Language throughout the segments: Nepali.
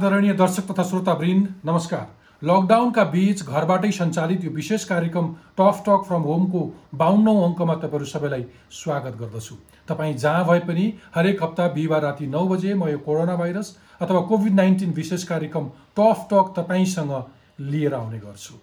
आदरणीय दर्शक तथा श्रोतावृन्द नमस्कार। लकडाउनका बीच घरबाटै सञ्चालित यो विशेष कार्यक्रम टफ टक फ्रम होमको बाहन्नौ अङ्कमा तपाईँहरू सबैलाई स्वागत गर्दछु। तपाईँ जहाँ भए पनि हरेक हप्ता बिहिबार राति नौ बजे म यो कोरोना भाइरस अथवा कोभिड नाइन्टिन विशेष कार्यक्रम टफ टक तपाईँसँग लिएर आउने गर्छु।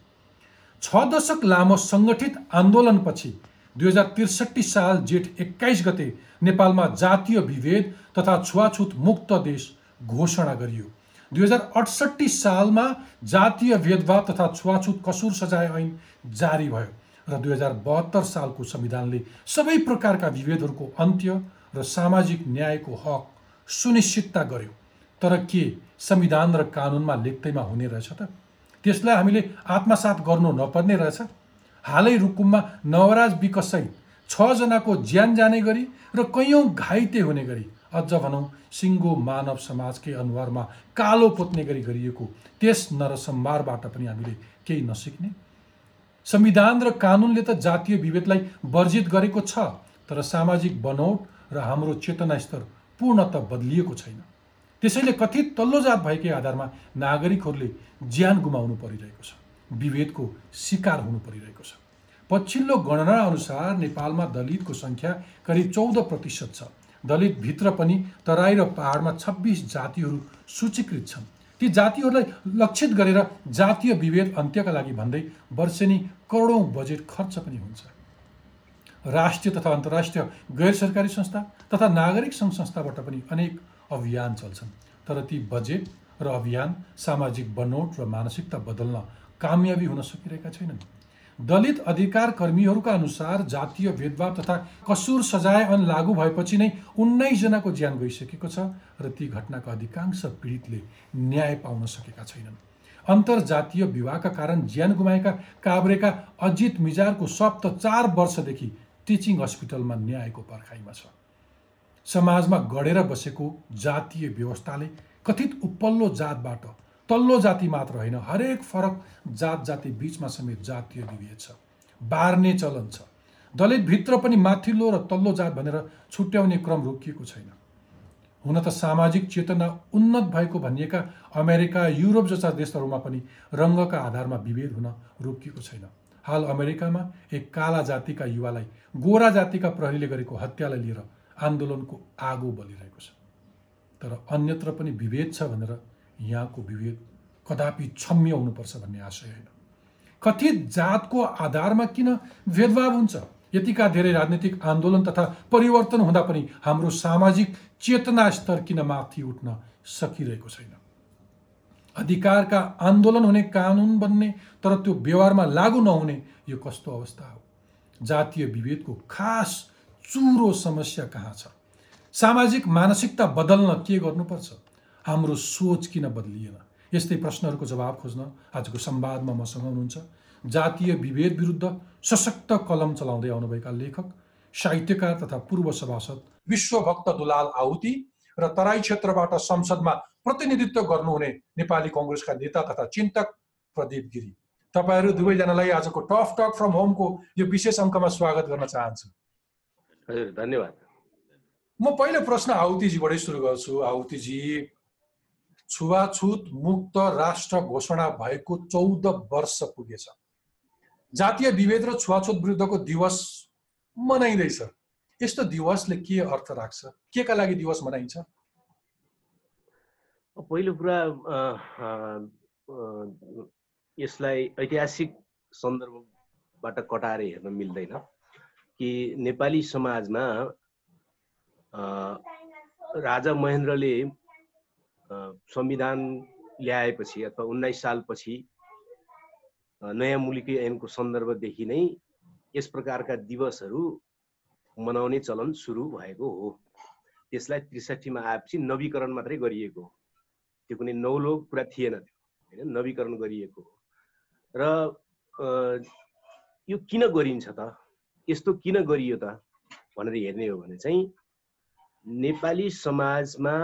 छ दशक लामो सङ्गठित आन्दोलनपछि दुई हजार त्रिसठी साल जेठ एक्काइस गते नेपालमा जातीय विभेद तथा छुवाछुत मुक्त देश घोषणा गरियो। दुई हजार अठसट्ठी सालमा जातीय भेदभाव तथा छुवाछुत कसुर सजाय ऐन जारी भयो र दुई हजार बहत्तर सालको संविधानले सबै प्रकारका विभेदहरूको अन्त्य र सामाजिक न्यायको हक सुनिश्चितता गर्यो। तर के संविधान र कानुनमा लेख्दैमा हुने रहेछ त? त्यसलाई हामीले आत्मसात गर्नु नपर्ने रहेछ। हालै रुकुममा नवराज विकससहित छजनाको ज्यान जाने गरी र कैयौँ घाइते हुने गरी अझ भनौँ सिङ्गो मानव समाजकै अनुहारमा कालो पोत्ने गरी गरिएको त्यस नरसंहारबाट पनि हामीले केही नसिक्ने। संविधान र कानुनले त जातीय विभेदलाई वर्जित गरेको छ तर सामाजिक बनोट र हाम्रो चेतना स्तर पूर्णत बदलिएको छैन। त्यसैले कथित तल्लो जात भएकै आधारमा नागरिकहरूले ज्यान गुमाउनु परिरहेको छ विभेदको शिकार हुनु परिरहेको छ। पछिल्लो गणना अनुसार नेपालमा दलितको सङ्ख्या करिब चौध प्रतिशत छ। दलितभित्र पनि तराई र पहाडमा छब्बिस जातिहरू सूचीकृत छन्। ती जातिहरूलाई लक्षित गरेर जातीय विभेद अन्त्यका लागि भन्दै वर्षेनी करोडौँ बजेट खर्च पनि हुन्छ। राष्ट्रिय तथा अन्तर्राष्ट्रिय गैर सरकारी संस्था तथा नागरिक सङ्घ संस्थाबाट पनि अनेक अभियान चल्छन्। तर ती बजेट र अभियान सामाजिक बनोट र मानसिकता बदल्न कामयाबी हुन सकिरहेका छैनन्। दलित अधिकार कर्मीहरूका अनुसार जातीय भेदभाव तथा कसुर सजाय ऐन लागू भएपछि नै उन्नाइसजनाको ज्यान गइसकेको छ र ती घटनाका अधिकांश पीडितले न्याय पाउन सकेका छैनन्। अन्तर्जातीय विवाहका कारण ज्यान गुमाएका काभ्रेका अजित मिजारको शब त चार वर्षदेखि टिचिङ हस्पिटलमा न्यायको पर्खाइमा छ। समाजमा गढेर बसेको जातीय व्यवस्थाले कथित उपल्लो जातबाट तल्लो जाति मात्र होइन हरेक फरक जात जाति बिचमा समेत जातीय विभेद छ बार्ने चलन छ। दलितभित्र पनि माथिल्लो र तल्लो जात भनेर छुट्याउने क्रम रोकिएको छैन। हुन त सामाजिक चेतना उन्नत भएको भनिएका अमेरिका युरोप जस्ता देशहरूमा पनि रङ्गका आधारमा विभेद हुन रोकिएको छैन। हाल अमेरिकामा एक काला जातिका युवालाई गोरा जातिका प्रहरीले गरेको हत्यालाई लिएर आन्दोलनको आगो बलिरहेको छ। तर अन्यत्र पनि विभेद छ भनेर यहाँको विभेद कदापि क्षम्य हुनुपर्छ भन्ने आशय होइन। कथित जातको आधारमा किन भेदभाव हुन्छ? यतिका धेरै राजनीतिक आन्दोलन तथा परिवर्तन हुँदा पनि हाम्रो सामाजिक चेतना स्तर किन माथि उठ्न सकिरहेको छैन? अधिकारका आन्दोलन हुने कानुन बन्ने तर त्यो व्यवहारमा लागू नहुने यो कस्तो अवस्था हो? जातीय विभेदको खास चुरो समस्या कहाँ छ? सामाजिक मानसिकता बदल्न के गर्नुपर्छ? हाम्रो सोच किन बदलिएन? यस्तै प्रश्नहरूको जवाब खोज्न आजको संवादमा मसँग हुनुहुन्छ जातीय विभेद विरुद्ध सशक्त कलम चलाउँदै आउनुभएका लेखक साहित्यकार तथा पूर्व सभासद विश्वभक्त दुलाल आहुति र तराई क्षेत्रबाट संसदमा प्रतिनिधित्व गर्नुहुने नेपाली कङ्ग्रेसका नेता तथा चिन्तक प्रदीप गिरी। तपाईँहरू दुवैजनालाई आजको टफ टक फ्रम होमको यो विशेष अङ्कमा स्वागत गर्न चाहन्छु। हजुर धन्यवाद। म पहिलो प्रश्न आहुतिजीबाटै सुरु गर्छु। आहुतिजी छुवाछुत मुक्त राष्ट्र घोषणा भएको चौध वर्ष पुगेछ। जातीय विभेद र छुवाछुत विरुद्धको दिवस मनाइँदैछ। यस्तो दिवसले के अर्थ राख्छ? के का लागि दिवस मनाइन्छ? पहिलो कुरा यसलाई ऐतिहासिक सन्दर्भबाट कटाएर हेर्न मिल्दैन कि नेपाली समाजमा राजा महेन्द्रले संविधान ल्याएपछि अथवा उन्नाइस सालपछि नयाँ मुलुकी ऐनको सन्दर्भदेखि नै यस प्रकारका दिवसहरू मनाउने चलन सुरु भएको हो। त्यसलाई त्रिसठीमा आएपछि नवीकरण मात्रै गरिएको हो। त्यो कुनै नौलो कुरा थिएन त्यो होइन? नवीकरण गरिएको हो। र यो किन गरिन्छ त? यस्तो किन गरियो त? भनेर हेर्ने हो भने चाहिँ नेपाली समाजमा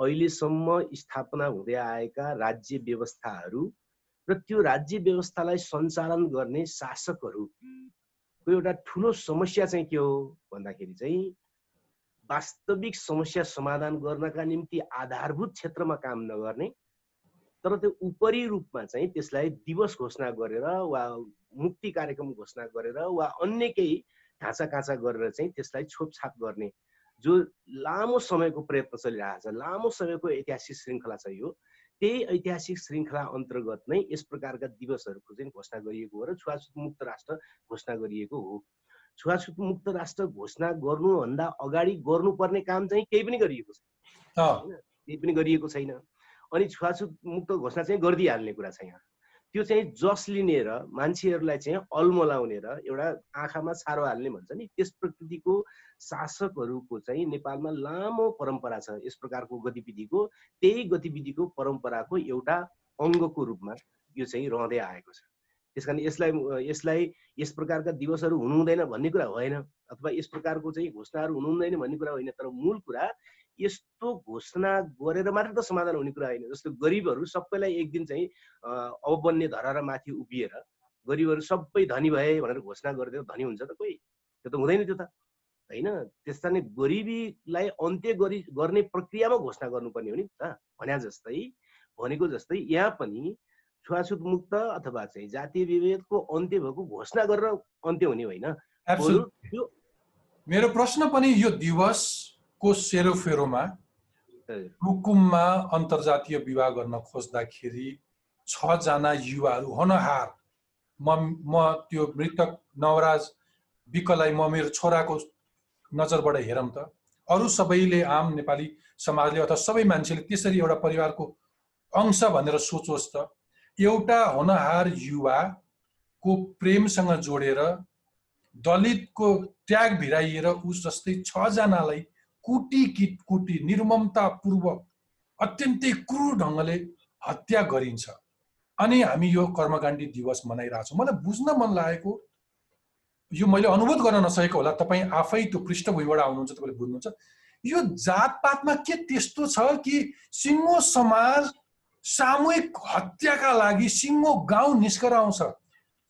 अहिलेसम्म स्थापना हुँदै आएका राज्य व्यवस्थाहरू र त्यो राज्य व्यवस्थालाई सञ्चालन गर्ने शासकहरूको एउटा ठुलो समस्या चाहिँ के हो भन्दाखेरि चाहिँ वास्तविक समस्या समाधान गर्नका निम्ति आधारभूत क्षेत्रमा काम नगर्ने तर त्यो उपरी रूपमा चाहिँ त्यसलाई दिवस घोषणा गरेर वा मुक्ति कार्यक्रम घोषणा गरेर वा अन्य केही ढाँचा काँचा गरेर चाहिँ त्यसलाई छोपछाप गर्ने जो लामो समयको प्रयत्न चलिरहेको छ लामो समयको ऐतिहासिक श्रृङ्खला छ यो त्यही ऐतिहासिक श्रृङ्खला अन्तर्गत नै यस प्रकारका दिवसहरूको चाहिँ घोषणा गरिएको हो र छुवाछुत मुक्त राष्ट्र घोषणा गरिएको हो। छुवाछुत मुक्त राष्ट्र घोषणा गर्नुभन्दा अगाडि गर्नुपर्ने काम चाहिँ केही पनि गरिएको छैन। केही पनि गरिएको छैन। अनि छुवाछुत मुक्त घोषणा चाहिँ गरिदिइहाल्ने कुरा छ यहाँ। त्यो चाहिँ जस लिने र मान्छेहरूलाई चाहिँ अल्मलाउने र एउटा आँखामा छारो हाल्ने भन्छ नि त्यस प्रकृतिको शासकहरूको चाहिँ नेपालमा लामो परम्परा छ यस प्रकारको गतिविधिको त्यही गतिविधिको परम्पराको एउटा अङ्गको रूपमा यो चाहिँ रहँदै आएको छ। त्यस कारण यसलाई यसलाई यस प्रकारका दिवसहरू हुनु हुँदैन भन्ने कुरा होइन अथवा यस प्रकारको चाहिँ घोषणाहरू हुनु हुँदैन भन्ने कुरा होइन तर मूल कुरा यस्तो घोषणा गरेर मात्र त समाधान हुने कुरा होइन। जस्तो गरिबहरू सबैलाई एक दिन चाहिँ अब बन्ने धरार माथि उभिएर गरिबहरू सबै धनी भए भनेर घोषणा गरिदिएर धनी हुन्छ त कोही? त्यो त हुँदैन त्यो त। होइन? त्यस कारण गरिबीलाई अन्त्य गरी गर्ने प्रक्रियामा घोषणा गर्नुपर्ने हो नि त। भने जस्तै भनेको जस्तै यहाँ पनि छुवाछुत मुक्त अथवा चाहिँ जातीय विभेदको अन्त्य भएको घोषणा गरेर अन्त्य हुने होइन। मेरो प्रश्न पनि यो दिवसको सेरोफेरोमा रुकुममा अन्तर्जातीय विवाह गर्न खोज्दाखेरि छजना युवाहरू होनहार। म म त्यो मृतक नवराज विकलाई म मेरो छोराको नजरबाट हेरौँ त। अरू सबैले आम नेपाली समाजले अथवा सबै मान्छेले त्यसरी एउटा परिवारको अंश भनेर सोचोस् त। एउटा होनहार युवाको प्रेमसँग जोडेर दलितको ट्याग भिराइएर उस जस्तै छजनालाई कुटी किट कुटी निर्ममतापूर्वक अत्यन्तै क्रूर ढङ्गले हत्या गरिन्छ। अनि हामी यो कर्मकाण्डी दिवस मनाइरहेछौँ मलाई बुझ्न मन लागेको यो मैले अनुरोध गर्न नसकेको होला। तपाईँ आफै त्यो पृष्ठभूमिबाट आउनुहुन्छ तपाईँले बुझ्नुहुन्छ। यो जातपातमा के त्यस्तो छ कि सिङ्गो समाज सामूहिक हत्याका लागि सिङ्गो गाउँ निस्केर आउँछ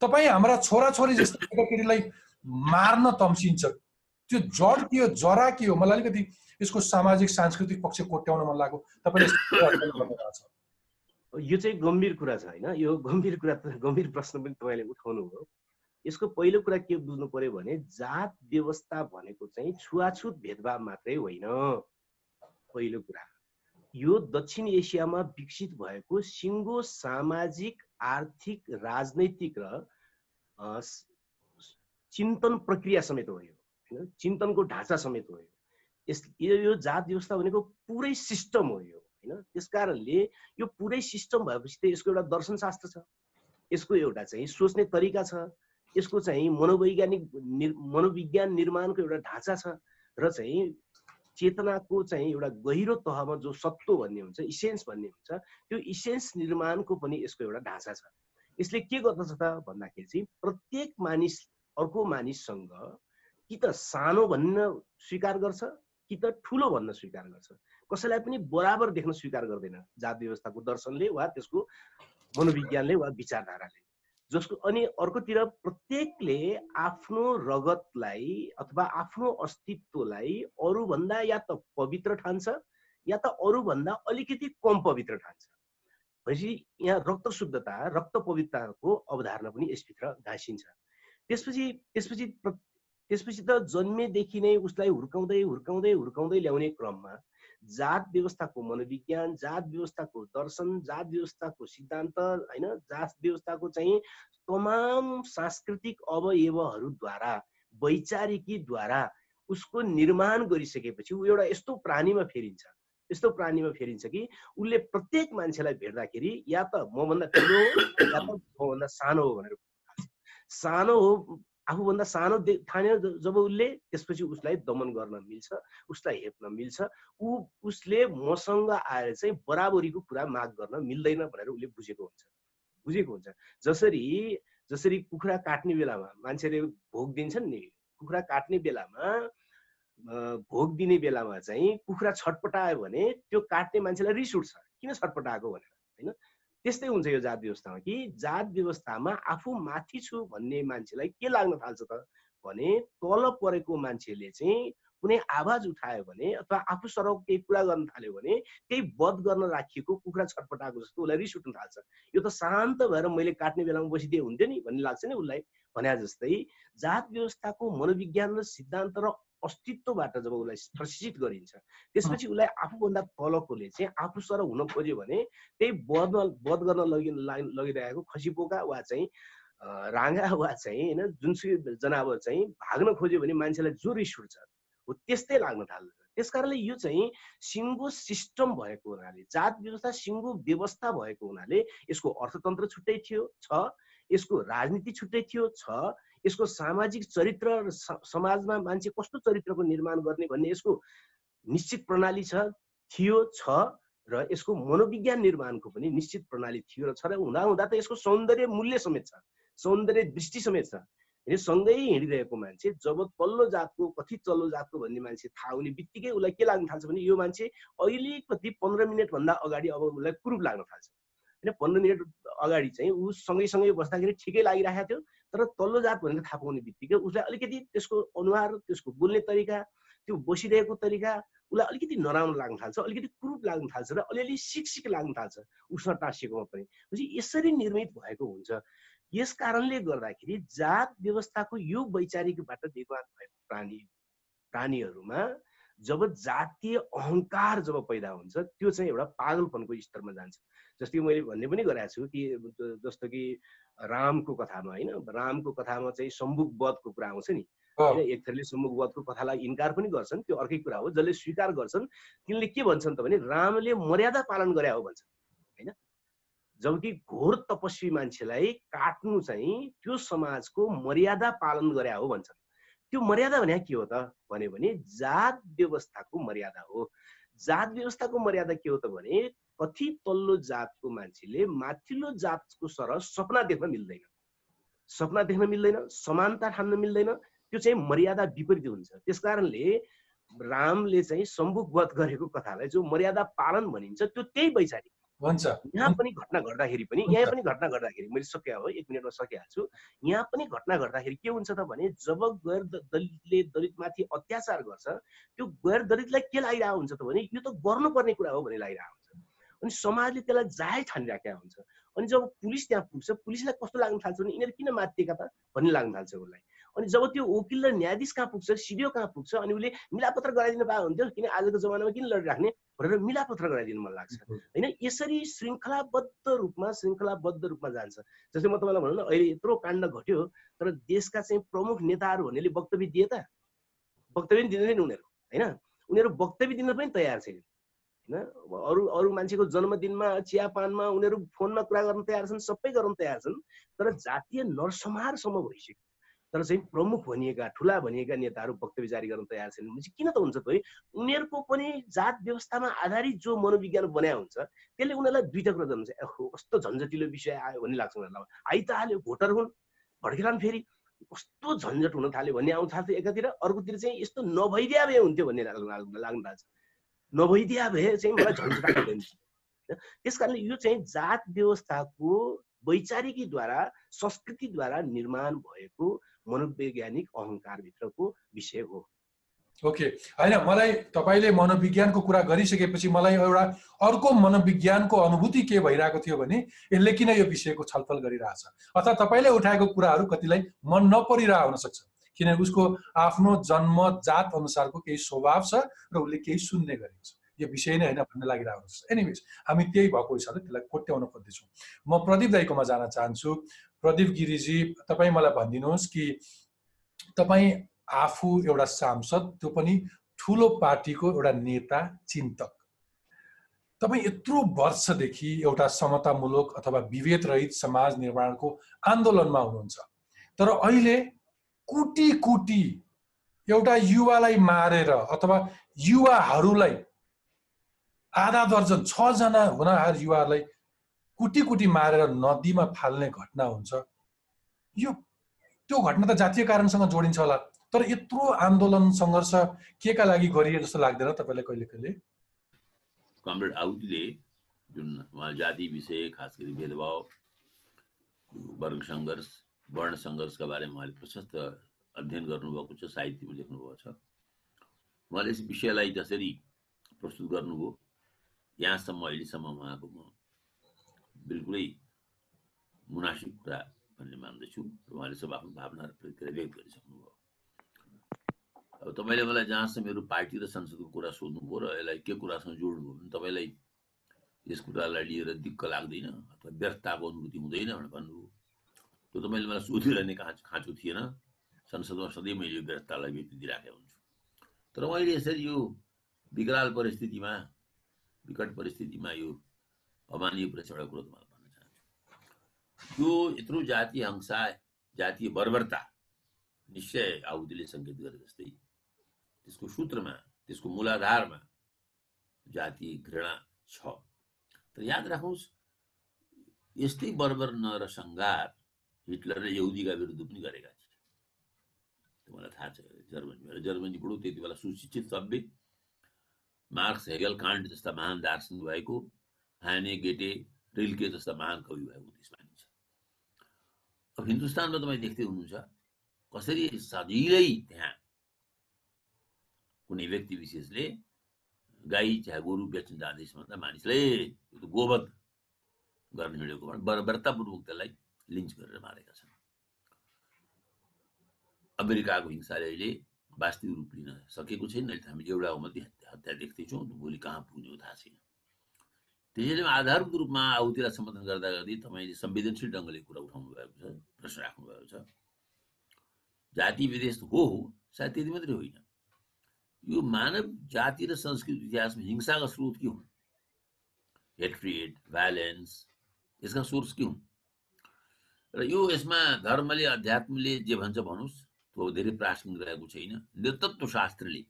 तपाईँ हाम्रा छोराछोरी जस्तो केटाकेटीलाई मार्न तम्सिन्छ। त्यो जड के हो जरा के हो? मलाई अलिकति यसको सामाजिक सांस्कृतिक पक्ष कोट्याउन मन लाग्यो। तपाईँले। यो चाहिँ गम्भीर कुरा छ होइन? यो गम्भीर कुरा गम्भीर प्रश्न पनि तपाईँले उठाउनु हो यसको पहिलो कुरा के बुझ्नु पर्यो भने जात व्यवस्था भनेको चाहिँ छुवाछुत भेदभाव मात्रै होइन। पहिलो कुरा। यो दक्षिण एसियामा विकसित भएको सिङ्गो सामाजिक आर्थिक राजनैतिक र चिन्तन प्रक्रिया समेत हो यो। होइन चिन्तनको ढाँचा समेत हो यस यो जात व्यवस्था भनेको पुरै सिस्टम हो यो होइन? त्यस कारणले यो पुरै सिस्टम भएपछि त यसको एउटा दर्शनशास्त्र छ। यसको एउटा चाहिँ सोच्ने तरिका छ। यसको चाहिँ मनोवैज्ञानिक मनोविज्ञान निर्माणको एउटा ढाँचा छ र चाहिँ चेतनाको चाहिँ एउटा गहिरो तहमा जो सत्व भन्ने हुन्छ इसेन्स भन्ने हुन्छ त्यो इसेन्स निर्माणको पनि यसको एउटा ढाँचा छ। यसले के गर्दछ त भन्दाखेरि चाहिँ प्रत्येक मानिस अर्को मानिससँग कि त सानो भन्न स्वीकार गर्छ कि त ठुलो भन्न स्वीकार गर्छ। कसैलाई पनि बराबर देख्न स्वीकार गर्दैन जात व्यवस्थाको दर्शनले वा त्यसको मनोविज्ञानले वा विचारधाराले। जसको अनि अर्कोतिर प्रत्येकले आफ्नो रगतलाई अथवा आफ्नो अस्तित्वलाई अरूभन्दा या त पवित्र ठान्छ या त अरूभन्दा अलिकति कम पवित्र ठान्छ। भनेपछि यहाँ रक्त शुद्धता रक्त पवित्रताको अवधारणा पनि यसभित्र घाँसिन्छ। त्यसपछि त्यसपछि त्यसपछि त जन्मेदेखि नै उसलाई हुर्काउँदै हुर्काउँदै हुर्काउँदै ल्याउने क्रममा जात व्यवस्थाको मनोविज्ञान जात व्यवस्थाको दर्शन जात व्यवस्थाको सिद्धान्त होइन जात व्यवस्थाको चाहिँ तमाम सांस्कृतिक अवयवहरूद्वारा वैचारिकीद्वारा उसको निर्माण गरिसकेपछि ऊ एउटा यस्तो प्राणीमा फेरिन्छ यस्तो प्राणीमा फेरिन्छ कि उसले प्रत्येक मान्छेलाई भेट्दाखेरि या त मभन्दा ठुलो या त मभन्दा सानो हो भनेर। सानो हो आफूभन्दा सानो ठान्यो जब उसले त्यसपछि उसलाई दमन गर्न मिल्छ उसलाई हेप्न मिल्छ ऊ उसले मसँग आएर चाहिँ बराबरीको कुरा माग गर्न मिल्दैन भनेर उसले बुझेको हुन्छ। बुझेको हुन्छ। जसरी जसरी कुखुरा काट्ने बेलामा मान्छेले भोग दिन्छन् नि कुखुरा काट्ने बेलामा भोग दिने बेलामा चाहिँ कुखुरा छटपटायो भने त्यो काट्ने मान्छेलाई रिस उठ्छ। किन छटपटाएको भनेर होइन? त्यस्तै हुन्छ यो जात व्यवस्थामा कि जात व्यवस्थामा आफू माथि छु भन्ने मान्छेलाई के लाग्न थाल्छ त? भने तल परेको मान्छेले चाहिँ कुनै आवाज उठायो भने अथवा आफू सरौ केही कुरा गर्न थाल्यो भने केही वध गर्न राखिएको कुखुरा छटपटाएको जस्तो उसलाई रिस उठ्न थाल्छ। यो त शान्त भएर मैले काट्ने बेलामा बसिदिए हुन्थ्यो नि भन्ने लाग्छ नि उसलाई। भने जस्तै जात व्यवस्थाको मनोविज्ञान र सिद्धान्त र अस्तित्वबाट जब उसलाई प्रशिक्षित गरिन्छ त्यसपछि उसलाई आफूभन्दा तलकोले चाहिँ आफू सर हुन खोज्यो भने त्यही वधमा वध गर्न लगि लगिरहेको खसीपोका वा चाहिँ राँगा वा चाहिँ होइन जुनसुकै जनावर चाहिँ भाग्न खोज्यो भने मान्छेलाई जो रिस उठ्छ हो त्यस्तै लाग्न थाल्छ त्यस कारणले यो चाहिँ सिङ्गो सिस्टम भएको हुनाले जात व्यवस्था सिङ्गो व्यवस्था भएको हुनाले यसको अर्थतन्त्र छुट्टै थियो छ यसको राजनीति छुट्टै थियो छ यसको सामाजिक चरित्र र समाजमा मान्छे कस्तो चरित्रको निर्माण गर्ने भन्ने यसको निश्चित प्रणाली छ थियो छ र यसको मनोविज्ञान निर्माणको पनि निश्चित प्रणाली थियो र छ र हुँदा हुँदा त यसको सौन्दर्य मूल्य समेत छ सौन्दर्य दृष्टि समेत छ। सँगै हिँडिरहेको मान्छे जब तल्लो जातको कति तल्लो जातको भन्ने मान्छे थाहा हुने बित्तिकै उसलाई के लाग्न थाल्छ भने यो मान्छे अलिकति पन्ध्र मिनटभन्दा अगाडि अब उसलाई कुरूप लाग्न थाल्छ। होइन पन्ध्र मिनट अगाडि चाहिँ ऊ सँगै सँगै बस्दाखेरि ठिकै लागिरहेको थियो। तर तल्लो जात भनेर थाहा पाउने बित्तिकै उसलाई अलिकति त्यसको अनुहार त्यसको बोल्ने तरिका त्यो बसिरहेको तरिका उसलाई अलिकति नराम्रो लाग्न थाल्छ अलिकति कुरूप लाग्न थाल्छ र अलिअलि सिक सिक लाग्न थाल्छ उसँग टाँसिएकोमा पनि। यसरी निर्मित भएको हुन्छ। यस कारणले गर्दाखेरि जात व्यवस्थाको यो वैचारिकबाट निर्माण भएको प्राणी प्राणीहरूमा जब जातीय अहङ्कार जब पैदा हुन्छ त्यो चाहिँ एउटा पागलपनको स्तरमा जान्छ। जस्तै मैले भन्ने पनि गरेको छु कि जस्तो कि रामको कथामा होइन? रामको कथामा चाहिँ सम्मुख वधको कुरा आउँछ नि। होइन एक थरीले सम्मुख वधको कथालाई इन्कार पनि गर्छन्। त्यो अर्कै कुरा हो जसले स्वीकार गर्छन्। तिनले के भन्छन् त भने रामले मर्यादा पालन गरे हो भन्छन्। होइन? जबकि घोर तपस्वी मान्छेलाई काट्नु चाहिँ त्यो समाजको मर्यादा पालन गरे हो भन्छन्। त्यो मर्यादा भने के हो त? भन्यो भने जात व्यवस्थाको मर्यादा हो। जात व्यवस्थाको मर्यादा के हो त भने कति तल्लो जातको मान्छेले माथिल्लो जातको सरह सपना देख्न मिल्दैन। सपना देख्न मिल्दैन समानता ठान्न मिल्दैन त्यो चाहिँ मर्यादा विपरीत हुन्छ। त्यस कारणले रामले चाहिँ सम्मुख वध गरेको कथालाई जो मर्यादा पालन भनिन्छ त्यो त्यही वैचारिक हुन्छ। यहाँ पनि घटना घट्दाखेरि पनि यहाँ पनि घटना घट्दाखेरि मैले सकिया हो एक मिनटमा सकिहाल्छु। यहाँ पनि घटना घट्दाखेरि के हुन्छ त भने जब गैर दलितले दलितमाथि अत्याचार गर्छ त्यो गैर दलितलाई के लागिरहेको हुन्छ त भने यो त गर्नुपर्ने कुरा हो भन्ने लागिरहेको अनि समाजले त्यसलाई जाय ठानिराखेका हुन्छ। अनि जब पुलिस त्यहाँ पुग्छ पुलिसलाई कस्तो लाग्न थाल्छ भने यिनीहरू किन मातिएका त भन्ने लाग्न थाल्छ उसलाई। अनि जब त्यो वकिल र न्यायाधीश कहाँ पुग्छ सिडिओ कहाँ पुग्छ अनि उसले मिलापत्र गराइदिनु पाए हुन्थ्यो किन आजको जमानामा किन लडिराख्ने भनेर मिलापत्र गराइदिनु मन लाग्छ। होइन यसरी श्रृङ्खलाबद्ध रूपमा श्रृङ्खलाबद्ध रूपमा जान्छ। जस्तै म तपाईँलाई भनौँ न अहिले यत्रो काण्ड घट्यो तर देशका चाहिँ प्रमुख नेताहरू भन्नेले वक्तव्य दिए त? वक्तव्य पनि दिँदैन उनीहरू होइन? उनीहरू वक्तव्य दिन पनि तयार छैन होइन? अरू अरू मान्छेको जन्मदिनमा चियापानमा उनीहरू फोनमा कुरा गर्न तयार छन् सबै गर्न तयार छन् तर जातीय नरसंहारसम्म भइसक्यो। तर चाहिँ प्रमुख भनिएका ठुला भनिएका नेताहरू वक्तव्य जारी गर्न तयार छैनन् भने किन त हुन्छ त उनीहरूको पनि जात व्यवस्थामा आधारित जो मनोविज्ञान बनाए हुन्छ त्यसले उनीहरूलाई दुईटा कुरा जन्मन्छ कस्तो झन्झटिलो विषय आयो भन्ने लाग्छ उनीहरूलाई। आइ त हाल्यो भोटर हुन् भड्केलान् फेरि। कस्तो झन्झट हुन थाल्यो भन्ने आउँछ थाल्थ्यो एकातिर अर्कोतिर चाहिँ यस्तो नभइदिया भए हुन्थ्यो भन्ने लाग्न थाल्छ। नभइदिया भए चाहिँ मलाई झन्झट त्यस कारणले यो चाहिँ जात व्यवस्थाको वैचारिकीद्वारा संस्कृतिद्वारा निर्माण भएको मनोवैज्ञानिक अहङ्कारभित्रको विषय हो। ओके। होइन मलाई तपाईँले मनोविज्ञानको कुरा गरिसकेपछि मलाई एउटा अर्को मनोविज्ञानको अनुभूति के भइरहेको थियो भने यसले किन यो विषयको छलफल गरिरहेछ? अथवा तपाईँले उठाएको कुराहरू कतिलाई मन नपरिरह हुन सक्छ? किनभने उसको आफ्नो जन्म जात अनुसारको केही स्वभाव छ र उसले केही सुन्ने गरेको छ। यो विषय नै होइन भन्ने लागिरहेको छ। एनिवेज हामी त्यही भएको हिसाबले त्यसलाई कोट्याउन खोज्दैछौँ। म प्रदीप दाईकोमा जान चाहन्छु। प्रदीप गिरिजी तपाईँ मलाई भनिदिनुहोस् कि तपाईँ आफू एउटा सांसद त्यो पनि ठुलो पार्टीको एउटा नेता चिन्तक। तपाईँ यत्रो वर्षदेखि एउटा समतामूलक अथवा विभेद रहित समाज निर्माणको आन्दोलनमा हुनुहुन्छ। तर अहिले कुटी कुटी एउटा युवालाई मारेर अथवा युवाहरूलाई आधा दर्जन छजना हुनहार युवाहरूलाई कुटी कुटी मारेर नदीमा फाल्ने घटना हुन्छ। यो त्यो घटना त जातीय कारणसँग जोडिन्छ होला तर यत्रो आन्दोलन सङ्घर्ष के का लागि गरिए जस्तो लाग्दैन तपाईँलाई कहिले कहिले? कमरेड आउदीले जुन जाति विषय खास गरी भेदभाव वर्ग सङ्घर्ष वर्ण सङ्घर्षका बारेमा उहाँले प्रशस्त अध्ययन गर्नुभएको छ साहित्यमा लेख्नुभएको छ। उहाँले यस विषयलाई जसरी प्रस्तुत गर्नुभयो यहाँसम्म अहिलेसम्म उहाँको म बिल्कुलै मुनासिब कुरा भन्ने मान्दछु र उहाँले सब आफ्नो भावना र प्रतिक्रिया व्यक्त गरिसक्नुभयो। अब तपाईँले मलाई जहाँसम्म मेरो पार्टी र संसदको कुरा सोध्नुभयो र यसलाई के कुरासँग जोड्नुभयो भने तपाईँलाई यस कुरालाई लिएर दिक्क लाग्दैन अथवा व्यर्थताको अनुभूति हुँदैन भनेर भन्नुभयो। त्यो तपाईँले मलाई सोधिरहने खाँचो खाँचो थिएन संसदमा सधैँ मैले यो व्यर्थतालाई व्यक्ति दिइराखेको हुन्छु तर मैले यसरी यो विकराल परिस्थितिमा विकट परिस्थितिमा यो अमानवीय प्रेस एउटा कुरो तपाईँलाई भन्न चाहन्छु यो यत्रो जातीय हिंसा जातीय बर्बरता। निश्चय आहुतिले सङ्केत गरे जस्तै त्यसको सूत्रमा त्यसको मूलाधारमा जातीय घृणा छ। तर याद राख्नुहोस् यस्तै बर्बर नरसङ्घार हिटलरले यहुदीका विरुद्ध पनि गरेका थिए। त्यो मलाई थाहा छ, जर्मनी र जर्मनी बडो त्यति बेला सुशिक्षित सभ्य। मार्क्स हेगल कान्ट जस्ता महान दार्शनिक भएको, हाने, गेटे, रिल्के जस्ता महान कवि भएको देश मानिन्छ। अब हिन्दुस्तानमा तपाईँ देख्दै हुनुहुन्छ, कसरी सजिलै त्यहाँ कुनै व्यक्ति विशेषले गाई चाहे गोरु बेच्न जाँदैछ भन्दा मानिसले गोवध गर्न हिँडेको भने। बर्बरतापूर्वक त्यसलाई लिन्च गरेर मारेका छन्। अमेरिकाको हिंसाले अहिले वास्तविक रूप लिन सकेको छैन अहिले हामीले एउटा मात्रै हत्या देख्दैछौँ भोलि कहाँ पुग्ने हो थाहा छैन। त्यसैले आधारभूत रूपमा आहुतिलाई सम्बोधन गर्दा गर्दै तपाईँले संवेदनशील ढङ्गले कुरा उठाउनु भएको छ, प्रश्न राख्नु भएको छ। जाति, विदेश हो, सायद त्यति मात्रै होइन। यो मानव जाति र संस्कृति इतिहासमा हिंसाका स्रोत के हुन्? हेट्रिएट भाइलेन्स यसका सोर्स के हुन्? र यो यसमा धर्मले अध्यात्मले जे भन्छ भनोस् त्यो धेरै प्रासङ्गिक रहेको छैन। नेतृत्व शास्त्रले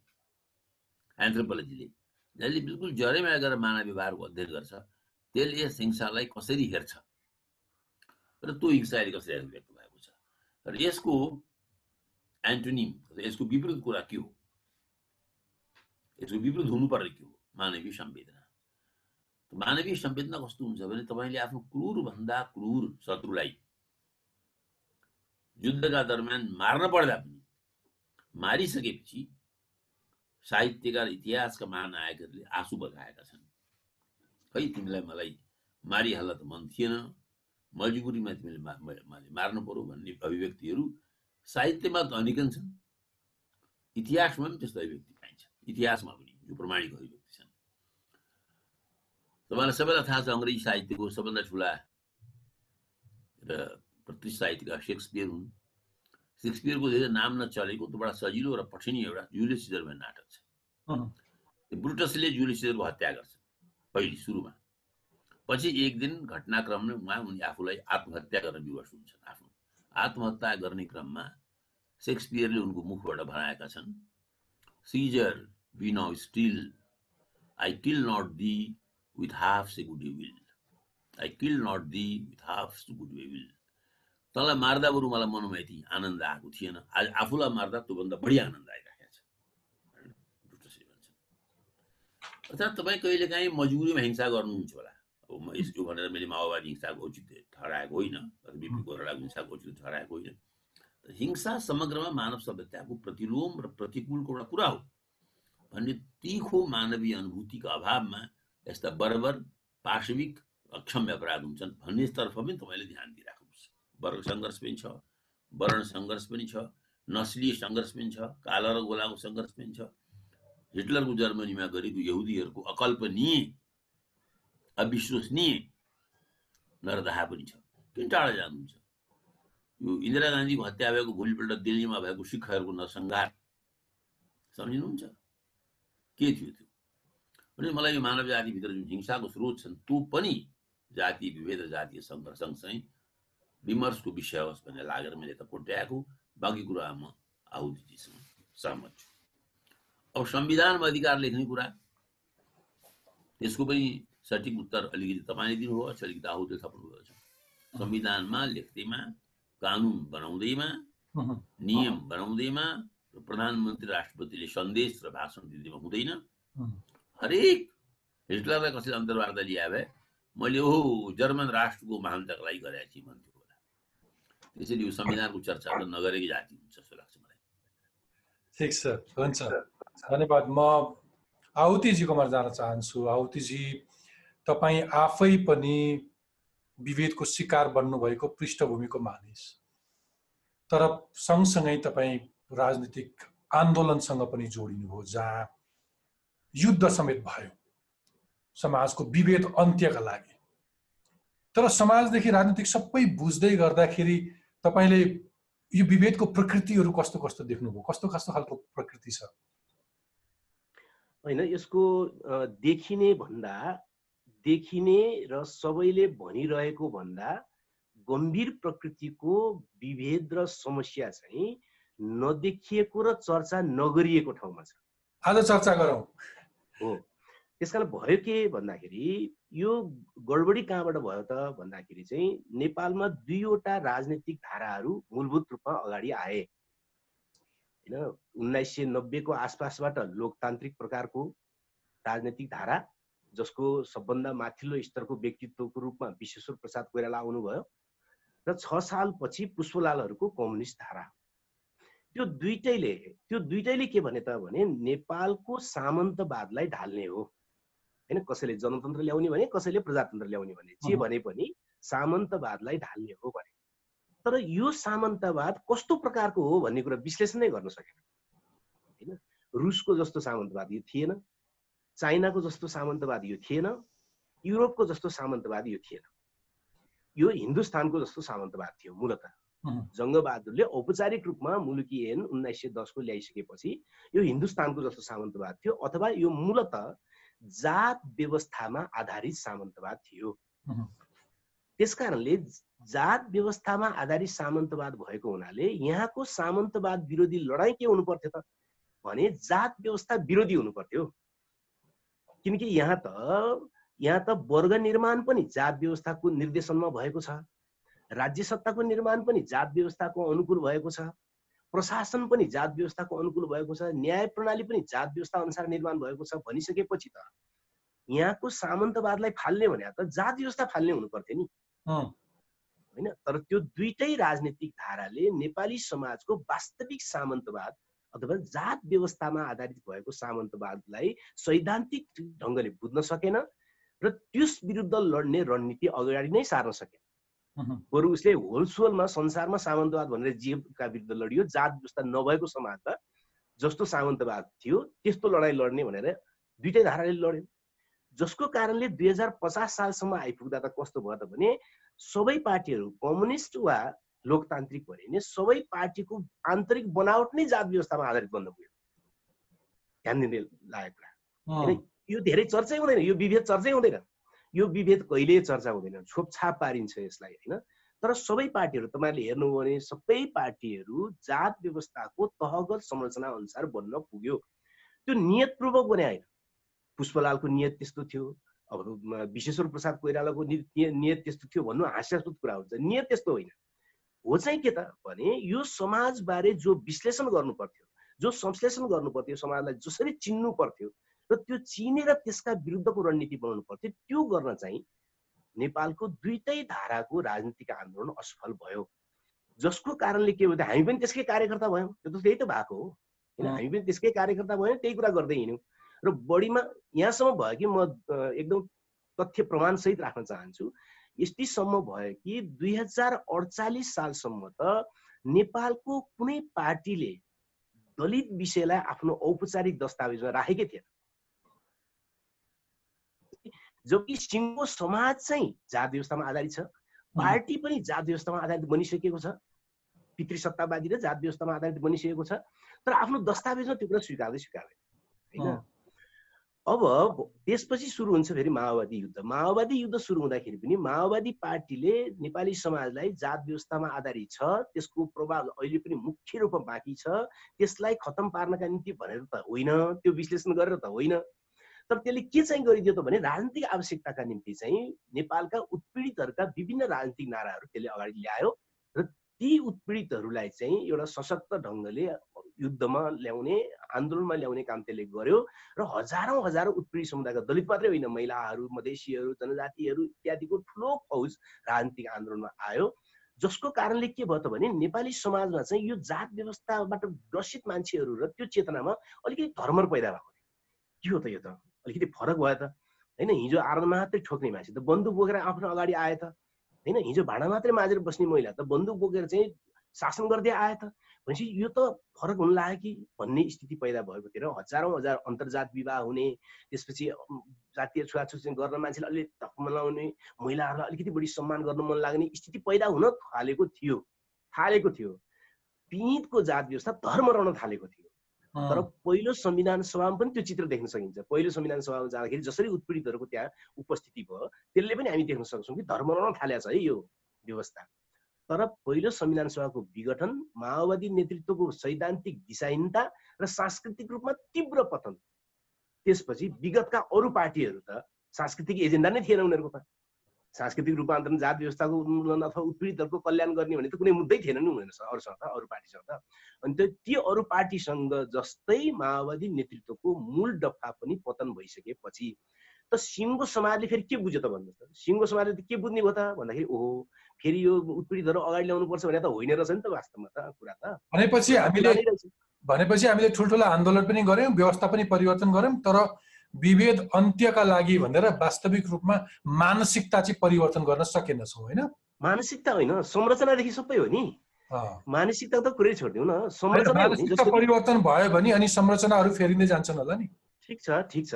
एन्थ्रोपोलोजीले जसले बिल्कुल जरैमा गएर मानव व्यवहारको अध्ययन गर्छ त्यसले यस हिंसालाई कसरी हेर्छ? र त्यो हिंसा अहिले कसरी अभिव्यक्त भएको छ? र यसको एन्टोनिम यसको विपरीत कुरा के हो? यसको विपरीत हुनुपर्ने के हो? मानवीय संवेदना। मानवीय संवेदना कस्तो हुन्छ भने तपाईँले आफ्नो क्रूर भन्दा क्रूर शत्रुलाई युद्धका दरम्यान मार्न पर्दा पनि मारिसकेपछि साहित्यकार इतिहासका महानायकहरूले आँसु बगाएका छन् खै तिमीलाई मलाई मारिहाल्न त मन थिएन मजबुरीमा तिमीले मार्नु पर्यो भन्ने अभिव्यक्तिहरू साहित्यमा त अनेकन छन् इतिहासमा पनि त्यस्तो अभिव्यक्ति पाइन्छ इतिहासमा पनि जो प्रमाणिक अभिव्यक्ति छन् तपाईँलाई सबैलाई थाहा छ अङ्ग्रेजी साहित्यको सबभन्दा ठुला र प्रतिष्ठित साहित्यकार सेक्सपियर हुन् सेक्सपियरको धेरै नाम नचलेको त्यो बडा सजिलो र पठिने एउटा जुलियस सिजर भन्ने नाटक छ अँ। त्यो ब्रुटसले जुलियस सिजरको हत्या गर्छ पहिले सुरुमा पछि एक दिन घटनाक्रममा उनी आफूलाई आत्महत्या गर्न विवश हुन्छन् आफ्नो आत्महत्या गर्ने क्रममा सेक्सपियरले उनको मुखबाट भनाएका छन् Caesar be now still I kill not thee with half so good will. I kill not thee with half good will. तँलाई मार्दा बरु मलाई मनमा यति आनन्द आएको थिएन। आज आफूलाई मार्दा त्योभन्दा बढी आनन्द आइरहेको छ। अर्थात् तपाईँ कहिलेकाहीँ मजबुरीमा हिंसा गर्नुहुन्छ होला। अब म यसो भनेर मैले माओवादी हिंसाको औचित्य ठहराएको होइन। बिपी कोरालाको हिंसाको औचित्य ठहराएको होइन। हिंसा समग्रमा मानव सभ्यताको प्रतिलोम र प्रतिकूलको एउटा कुरा हो। भन्ने तिखो मानवीय अनुभूतिको अभावमा यस्ता बर्बर पाशविक अक्षम्य अपराध हुन्छन् भन्नेतर्फ पनि तपाईँले ध्यान दिइराख्नुहोस् वर्ग सङ्घर्ष पनि छ वर्ण सङ्घर्ष पनि छ नस्लीय सङ्घर्ष पनि छ काला र गोलाको सङ्घर्ष पनि छ। हिटलरको जर्मनीमा गरेको यहुदीहरूको अकल्पनीय अविश्वसनीय नरदाह पनि छ। किन टाढा जानुहुन्छ। यो इन्दिरा गान्धीको हत्या भएको भोलिपल्ट दिल्लीमा भएको सिखहरूको नरसंहार सम्झिनुहुन्छ? के थियो त्यो? भने मलाई यो मानव जातिभित्र जुन हिंसाको स्रोत छन् त्यो पनि जातीय विभेद जातीय सङ्घर्ष सँगसँगै विमर्शको विषय होस् भनेर लागेर मैले त कोट्याएको बाँकी कुरा म आहुतिजीसँग सहमत छु अब संविधानमा अधिकार लेख्ने कुरा त्यसको पनि सठिक उत्तर अलिकति तपाईँले दिनुभयो अलिकति आहुति थप्नुभएको छ संविधानमा लेख्दैमा कानुन बनाउँदैमा। नियम बनाउँदैमा प्रधानमन्त्री राष्ट्रपतिले सन्देश र भाषण दिँदैमा हुँदैन। हरेक हिटलरलाई कसैले अन्तर्वार्ता ल्याए भए मैले ओहो जर्मन राष्ट्रको महानताको लागि गरेका थिएँ भन्थ्यो त्यसैले यो संविधानको चर्चा त नगरेकै जाति हुन्छ जस्तो लाग्छ मलाई। ठिक छ हुन्छ। धन्यवाद। म आहुतिजीकोमा जान चाहन्छु। आहुतिजी तपाईँ आफै पनि विभेदको शिकार बन्नुभएको पृष्ठभूमिको मानिस। तर सँगसँगै तपाईँ राजनीतिक आन्दोलनसँग पनि जोडिनुभयो जहाँ युद्ध समेत भयो। समाजको विभेद अन्त्यका लागि। तर समाजदेखि राजनीतिक सबै बुझ्दै गर्दाखेरि तपाईँले यो विभेदको प्रकृतिहरू कस्तो कस्तो देख्नुभयो? कस्तो कस्तो खालको प्रकृति छ? होइन यसको देखिने भन्दा देखिने र सबैले भनिरहेको भन्दा गम्भीर प्रकृतिको विभेद र समस्या चाहिँ नदेखिएको र चर्चा नगरिएको ठाउँमा छ। आज चर्चा गरौँ। हो। त्यस कारण भयो के भन्दाखेरि यो गडबडी कहाँबाट भयो त भन्दाखेरि चाहिँ नेपालमा दुईवटा राजनीतिक धाराहरू मूलभूत रूपमा अगाडि आए। होइन उन्नाइस सय नब्बेको आसपासबाट लोकतान्त्रिक प्रकारको राजनैतिक धारा जसको सबभन्दा माथिल्लो स्तरको व्यक्तित्वको रूपमा विश्वेश्वर प्रसाद कोइराला आउनुभयो र छ सालपछि पुष्पलालहरूको कम्युनिस्ट धारा। त्यो दुइटैले त्यो दुइटैले के भने त भने नेपालको सामन्तवादलाई ढाल्ने हो। होइन कसैले जनतन्त्र ल्याउने भने कसैले प्रजातन्त्र ल्याउने भने। जे भने पनि सामन्तवादलाई ढाल्ने हो भने। तर यो सामन्तवाद कस्तो प्रकारको हो भन्ने कुरा विश्लेषण नै गर्न सकेन। होइन रुसको जस्तो सामन्तवाद यो थिएन चाइनाको जस्तो सामन्तवाद यो थिएन युरोपको जस्तो सामन्तवाद यो थिएन। यो हिन्दुस्तानको जस्तो सामन्तवाद थियो मूलत। जङ्गबहादुरले औपचारिक रूपमा मुलुकी ऐन उन्नाइस सय दसको ल्याइसकेपछि यो हिन्दुस्तानको जस्तो सामन्तवाद थियो अथवा यो मूलत जात व्यवस्थामा आधारित सामन्तवाद थियो। त्यस कारणले जात व्यवस्थामा आधारित सामन्तवाद भएको हुनाले यहाँको सामन्तवाद विरोधी लडाइँ के हुनु पर्थ्यो त? भने जात व्यवस्था विरोधी हुनु पर्थ्यो किनकि यहाँ त यहाँ त वर्ग निर्माण पनि जात व्यवस्थाको निर्देशनमा भएको छ। राज्य सत्ताको निर्माण पनि जात व्यवस्थाको अनुकूल भएको छ। प्रशासन पनि जात व्यवस्थाको अनुकूल भएको छ न्याय प्रणाली पनि जात व्यवस्था अनुसार निर्माण भएको छ भनिसकेपछि त यहाँको सामन्तवादलाई फाल्ने भने त जात व्यवस्था फाल्ने हुनु पर्थ्यो नि होइन? तर त्यो दुइटै राजनीतिक धाराले नेपाली समाजको वास्तविक सामन्तवाद अथवा जात व्यवस्थामा आधारित भएको सामन्तवादलाई सैद्धान्तिक ढङ्गले बुझ्न सकेन र त्यस विरुद्ध लड्ने रणनीति अगाडि नै सार्न सकेन। बरु उसले होलसोलमा संसारमा सामन्तवाद भनेर जीवका विरुद्ध लडियो जात व्यवस्था नभएको समाजमा जस्तो सामन्तवाद थियो त्यस्तो लडाइँ लड्ने भनेर दुइटै धाराले लड्यो। जसको कारणले दुई हजार पचास सालसम्म आइपुग्दा त कस्तो भयो त भने सबै पार्टीहरू कम्युनिस्ट वा लोकतान्त्रिक भने नि सबै पार्टीको आन्तरिक बनावट नै जात व्यवस्थामा आधारित बन्न पुग्यो। ध्यान दिने लागेको कुरा। यो धेरै चर्चै हुँदैन यो विभेद चर्चै हुँदैन। यो विभेद कहिले चर्चा हुँदैन छोपछाप पारिन्छ यसलाई होइन? तर सबै पार्टीहरू तपाईँहरूले हेर्नुभयो भने सबै पार्टीहरू जात व्यवस्थाको तहगत संरचना अनुसार बन्न पुग्यो। त्यो नियतपूर्वक बने होइन। पुष्पलालको नियत त्यस्तो थियो अब विश्वेश्वर प्रसाद कोइरालाको नियत त्यस्तो थियो भन्नु हास्यास्पद कुरा हुन्छ। नियत त्यस्तो होइन। हो चाहिँ के त भने यो समाजबारे जो विश्लेषण गर्नु पर्थ्यो जो संश्लेषण गर्नु पर्थ्यो समाजलाई जसरी चिन्नु पर्थ्यो र त्यो चिनेर त्यसका विरुद्धको रणनीति बनाउनु पर्थ्यो। त्यो गर्न चाहिँ नेपालको दुइटै धाराको राजनीतिक आन्दोलन असफल भयो। जसको कारणले के भयो हामी पनि त्यसकै कार्यकर्ता भयौँ। त्यो त त्यही त भएको हो। किन हामी पनि त्यसकै कार्यकर्ता भयौँ त्यही कुरा गर्दै हिँड्यौँ। र बढीमा यहाँसम्म भयो कि म एकदम तथ्य प्रमाणसहित राख्न चाहन्छु यतिसम्म भयो कि दुई हजार अडचालिस सालसम्म त नेपालको कुनै पार्टीले दलित विषयलाई आफ्नो औपचारिक दस्तावेजमा राखेकै थिएन। जो कि सिङ्गो समाज चाहिँ जात व्यवस्थामा आधारित छ। पार्टी पनि जात व्यवस्थामा आधारित बनिसकेको छ। पितृसत्तावादी र जात व्यवस्थामा आधारित बनिसकेको छ। तर आफ्नो दस्तावेजमा त्यो कुरा स्वीकार्दै स्वीकार्दैन होइन? अब त्यसपछि सुरु हुन्छ फेरि माओवादी युद्ध। माओवादी युद्ध सुरु हुँदाखेरि पनि माओवादी पार्टीले नेपाली समाजलाई जात व्यवस्थामा आधारित छ। त्यसको प्रभाव अहिले पनि मुख्य रूपमा बाँकी छ। त्यसलाई खतम पार्नका निम्ति भनेर त होइन त्यो विश्लेषण गरेर त होइन। तर त्यसले के चाहिँ गरिदियो त भने राजनीतिक आवश्यकताका निम्ति चाहिँ नेपालका उत्पीडितहरूका विभिन्न राजनीतिक नाराहरू त्यसले अगाडि ल्यायो र ती उत्पीडितहरूलाई चाहिँ एउटा सशक्त ढङ्गले युद्धमा ल्याउने आन्दोलनमा ल्याउने काम त्यसले गर्यो र हजारौँ हजारौँ उत्पीडित समुदायका दलित मात्रै होइन महिलाहरू मधेसीहरू जनजातिहरू इत्यादिको ठुलो फौज राजनीतिक आन्दोलनमा आयो। जसको कारणले के भयो त भने नेपाली समाजमा चाहिँ यो जात व्यवस्थाबाट ग्रसित मान्छेहरू र त्यो चेतनामा अलिकति धर्म पैदा भएको थियो। के हो त यो त? अलिकति फरक भयो त। होइन हिजो आर्न मात्रै ठोक्ने मान्छे त बन्दुक बोकेर आफ्नो अगाडि आए त। होइन हिजो भाँडा मात्रै माझेर बस्ने महिला त बन्दुक बोकेर चाहिँ शासन गर्दै आए त। भनेपछि यो त फरक हुन लाग्यो कि भन्ने स्थिति पैदा भएको थियो र हजारौँ हजार अन्तर्जात विवाह हुने त्यसपछि जातीय छुवाछुत गर्न मान्छेले अलिक धक मनाउने महिलाहरूलाई अलिकति बढी सम्मान गर्न मन लाग्ने स्थिति पैदा हुन थालेको थियो। थालेको थियो। पिँधको जात व्यवस्था धर्म रहन थालेको थियो। तर पहिलो संविधान सभामा पनि त्यो चित्र देख्न सकिन्छ। पहिलो संविधान सभामा जाँदाखेरि जसरी उत्पीडितहरूको त्यहाँ उपस्थिति भयो त्यसले पनि हामी देख्न सक्छौँ कि धर्म रहन थालेको छ है यो व्यवस्था। तर पहिलो संविधान सभाको विघटन माओवादी नेतृत्वको सैद्धान्तिक दिशाहीनता र सांस्कृतिक रूपमा तीव्र पतन त्यसपछि विगतका अरू पार्टीहरू त सांस्कृतिक एजेन्डा नै थिएन उनीहरूको त। सांस्कृतिक रूपान्तरण जात व्यवस्थाको उन्मूलन अथवा उत्पीडितहरूको कल्याण गर्ने भने त कुनै मुद्दै थिएन नि उनीहरूसँग अरूसँग त अरू पार्टीसँग त। अनि त्यो ती अरू पार्टीसँग जस्तै माओवादी नेतृत्वको मूल डफा पनि पतन भइसकेपछि त सिङ्गो समाजले फेरि के बुझ्यो त भन्नुहोस् त? सिङ्गो समाजले त के बुझ्ने भयो त? भन्दाखेरि ओहो फेरि यो उत्पीडितहरू अगाडि ल्याउनुपर्छ भने त होइन रहेछ नि त वास्तवमा त कुरा त। भनेपछि हामीले भनेपछि हामीले ठुल्ठुलो आन्दोलन पनि गऱ्यौँ व्यवस्था पनि परिवर्तन गऱ्यौँ तर विभेद अन्त्यका लागि भनेर वास्तविक रूपमा मानसिकता चाहिँ परिवर्तन गर्न सकेनछौँ होइन? मानसिकता होइन संरचनादेखि सबै हो नि। मानसिकता त कुरै छोडिदिउँ न संरचना परिवर्तन भयो भने अनि संरचनाहरू फेरिँदै जान्छन् होला नि। ठिक छ ठिक छ।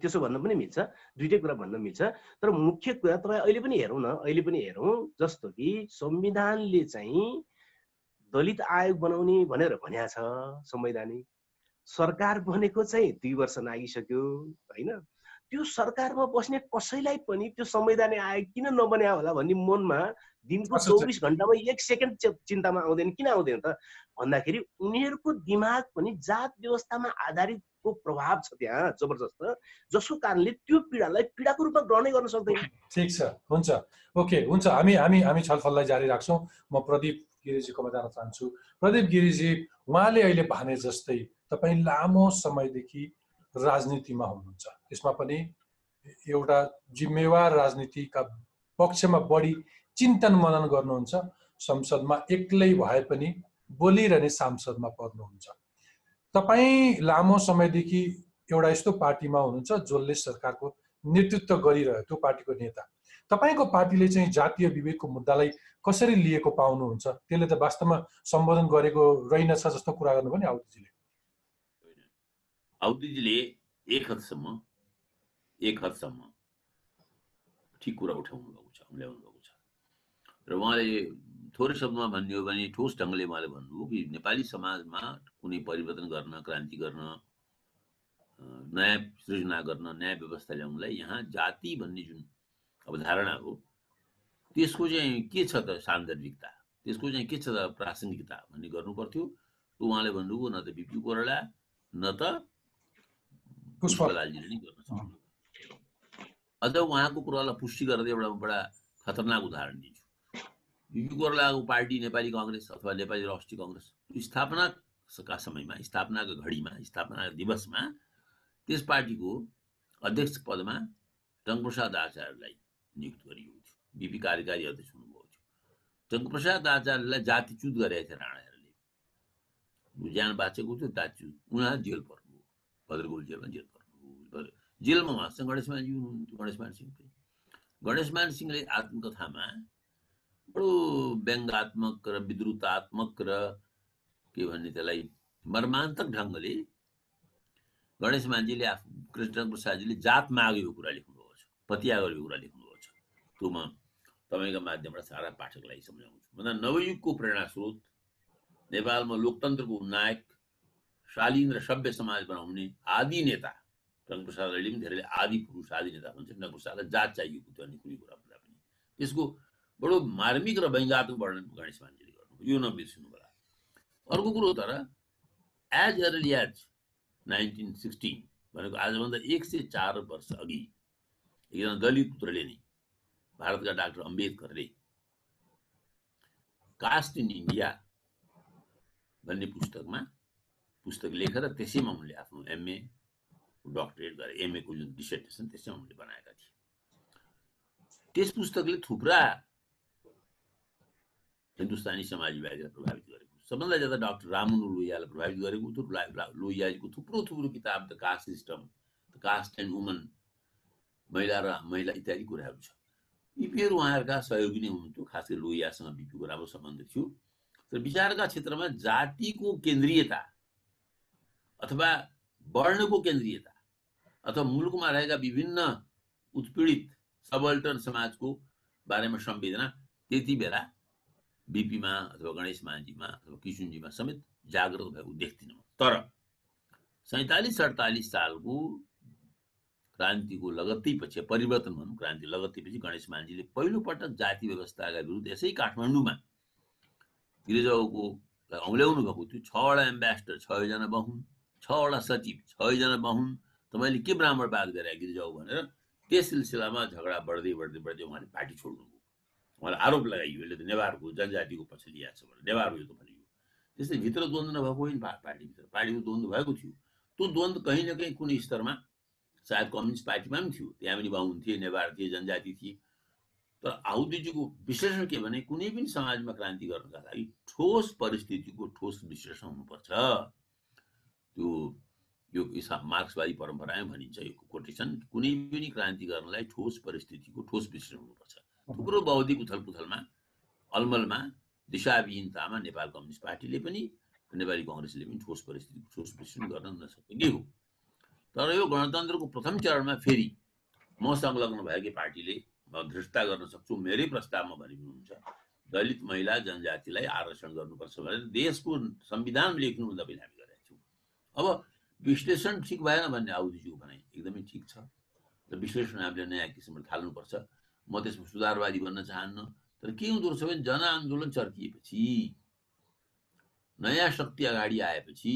त्यसो भन्न पनि मिल्छ दुइटै कुरा भन्न मिल्छ। तर मुख्य कुरा तपाईँ अहिले पनि हेरौँ न अहिले पनि हेरौँ जस्तो कि संविधानले चाहिँ दलित आयोग बनाउने भनेर भनिया छ संवैधानिक। सरकार बनेको चाहिँ दुई वर्ष नागिसक्यो होइन? त्यो सरकारमा बस्ने कसैलाई पनि त्यो संवैधानिक आयोग किन नबन्या होला भन्ने मनमा दिनको चौबिस घन्टामा एक सेकेन्ड चिन्तामा आउँदैन। किन आउँदैन त? भन्दाखेरि उनीहरूको दिमाग पनि जात व्यवस्थामा आधारितको प्रभाव छ त्यहाँ जबरजस्त जसको कारणले त्यो पीडालाई पीडाको रूपमा ग्रहणै गर्न सक्दैन। ठिक छ हुन्छ। ओके हुन्छ। हामी हामी हामी छलफललाई जारी राख्छौँ। म प्रदीप गिरिजीकोमा जान चाहन्छु। प्रदीप गिरिजी उहाँले अहिले भने जस्तै तपाईँ लामो समयदेखि राजनीतिमा हुनुहुन्छ। त्यसमा पनि एउटा जिम्मेवार राजनीतिका पक्षमा बढी चिन्तन मनन गर्नुहुन्छ। संसदमा एक्लै भए पनि बोलिरहने सांसदमा पर्नुहुन्छ। तपाईँ लामो समयदेखि एउटा यस्तो पार्टीमा हुनुहुन्छ जसले सरकारको नेतृत्व गरिरह्यो त्यो पार्टीको नेता। तपाईँको पार्टीले चाहिँ जातीय विवेकको मुद्दालाई कसरी लिएको पाउनुहुन्छ? त्यसले त वास्तवमा सम्बोधन गरेको रहेनछ जस्तो कुरा गर्नुभयो नि आउदीजीले आउदीजीले एक हदसम्म एक हदसम्म ठिक कुरा उठाउनु भएको छ ल्याउनु भएको छ। र उहाँले थोरै शब्दमा भन्ने हो भने ठोस ढङ्गले उहाँले भन्नुभयो कि नेपाली समाजमा कुनै परिवर्तन गर्न क्रान्ति गर्न नयाँ सृजना गर्न नयाँ व्यवस्था ल्याउनलाई यहाँ जाति भन्ने जुन अवधारणा हो त्यसको चाहिँ के छ त सान्दर्भिकता? त्यसको चाहिँ के छ त प्रासङ्गिकता भन्ने गर्नु पर्थ्यो। उहाँले भन्नुभयो न त बिपी कोराला न त पुष्पलालजीले अझ उहाँको कुरालाई पुष्टि गरेर एउटा बडा खतरनाक उदाहरण दिन्छु बिपी कोरालाको पार्टी नेपाली कङ्ग्रेस अथवा नेपाली राष्ट्रिय कङ्ग्रेस स्थापनाका समयमा स्थापनाको घडीमा स्थापना दिवसमा त्यस पार्टीको अध्यक्ष पदमा टङ्प्रसाद आचार्यलाई नियुक्त गरिएको थियो बिपी कार्यकारी अध्यक्ष हुनुभएको थियो टङ्प्रसाद आचार्यलाई जातिच्युत गरेका थिए राणाहरूले ज्यान बाँचेको थियो जातिच्युत उनीहरू जेल पर्नु जेलमा जेल पर्नुभयो जेलमा उहाँसँग गणेशमानजी हुनुहुन्थ्यो गणेशमान सिंह पनि गणेशमान सिंहले आत्मकथामा बडो व्यङ्गात्मक र विद्रुतात्मक र के भन्ने त्यसलाई मर्मान्तक ढङ्गले गणेश मान्जीले आफू कृष्ण प्रसादजीले जात मागेको कुरा लेख्नुभएको छ पतिया गरेको कुरा लेख्नुभएको छ। त्यो म तपाईँको माध्यमबाट सारा पाठकलाई सम्झाउँछु। भन्दा नवयुगको प्रेरणा स्रोत नेपालमा लोकतन्त्रको नायक शालीन र सभ्य समाज बनाउने आदि नेता टङ्प्रसाद अहिले पनि धेरै आदि पुरुष आदि नेता भन्छ टङ्प्रसादलाई जात चाहिएको थियो अनि कुनै कुरा भन्दा पनि। त्यसको बडो मार्मिक र व्यङ्गात्मक वर्णन गणेश मान्छेले गर्नु यो नबिर्सिनु होला। अर्को कुरो तर as early as nineteen sixteen भनेको आजभन्दा एक सय चार वर्ष अघि एकजना दलित पुत्रले नै भारतका डाक्टर अम्बेदकरले कास्ट इन इन्डिया भन्ने पुस्तकमा पुस्तक लेखेर त्यसैमा उनले आफ्नो एमए डक्टरेट गरे एमएको जुन डिसर्टेसन त्यसैमा उनले बनाएका थिए त्यस पुस्तकले थुप्रा हिन्दुस्तानी समाजवादीलाई प्रभावित गरेको सबभन्दा ज्यादा डाक्टर रामनु लोहियालाई प्रभावित गरेको ला- लोहियाजीको थुप्रो थुप्रो किताब the caste system the caste and women महिला र महिला इत्यादि कुराहरू छ बिपीहरू उहाँहरूका सहयोगी नै हुनुहुन्थ्यो खास गरी लोहियासँग बिपीको राम्रो सम्बन्ध थियो तर विचारका क्षेत्रमा जातिको केन्द्रीयता अथवा वर्णको केन्द्रीयता अथवा मुलुकमा रहेका विभिन्न उत्पीडित सबल्टन समाजको बारेमा संवेदना त्यति बेला बिपीमा अथवा गणेश मानजीमा अथवा किसुनजीमा समेत जागृत भएको देख्दिनँ। तर सैँतालिस सडतालिस सालको क्रान्तिको लगत्तै पछि परिवर्तन भनौँ क्रान्ति लगत्तै पछि गणेश मानजीले पहिलोपटक जाति व्यवस्थाका विरुद्ध यसै काठमाडौँमा गिरिजाको औल्याउनु भएको थियो छवटा एम्बेसडर छजना बाहुन छवटा सचिव छजना बाहुन तपाईँले के ब्राह्मणवाद गरे गिरिजाऊ भनेर त्यस सिलसिलामा झगडा बढ्दै बढ्दै बढ्दै उहाँले पार्टी छोड्नुभयो। उहाँलाई आरोप लगाइयो यसले त नेवारको जनजातिको पछि लिएको छ भनेर। नेवार हो यो त भनियो त्यस्तै भित्र द्वन्द्व नभएको होइन पार्टीभित्र। पार्टीको द्वन्द्व भएको थियो। त्यो द्वन्द्व कहीँ न कहीँ कुनै स्तरमा सायद कम्युनिस्ट पार्टीमा पनि थियो। त्यहाँ पनि बाहुन थिए नेवार थिए जनजाति थिए। तर आहुतिजीको विश्लेषण के भने कुनै पनि समाजमा क्रान्ति गर्नका लागि ठोस परिस्थितिको ठोस विश्लेषण हुनुपर्छ। त्यो यो मार्क्सवादी परम्परामा भनिन्छ यो कोटेसन। कुनै पनि क्रान्ति गर्नलाई ठोस परिस्थितिको ठोस विश्लेषण हुनुपर्छ। थुप्रो बौद्धिक उथलपुथलमा अलमलमा दिशाविहीनतामा नेपाल कम्युनिस्ट पार्टीले पनि नेपाली कङ्ग्रेसले पनि ठोस परिस्थितिको ठोस विश्लेषण गर्न नसकेकै हो। तर यो गणतन्त्रको प्रथम चरणमा फेरि म संलग्न भएकै पार्टीले म धृष्टता गर्न सक्छु मेरै प्रस्तावमा भनिदिनुहुन्छ दलित महिला जनजातिलाई आरक्षण गर्नुपर्छ भनेर देशको संविधान लेख्नुभन्दा पहिले हामी अब विश्लेषण ठिक भएन भन्ने आउदीजीको भनाइ एकदमै ठिक छ। र विश्लेषण हामीले नयाँ किसिमबाट थाल्नुपर्छ। म त्यसमा सुधारवादी बन्न चाहन्न तर के हुँदो रहेछ भने जनआन्दोलन चर्किएपछि नयाँ शक्ति अगाडि आएपछि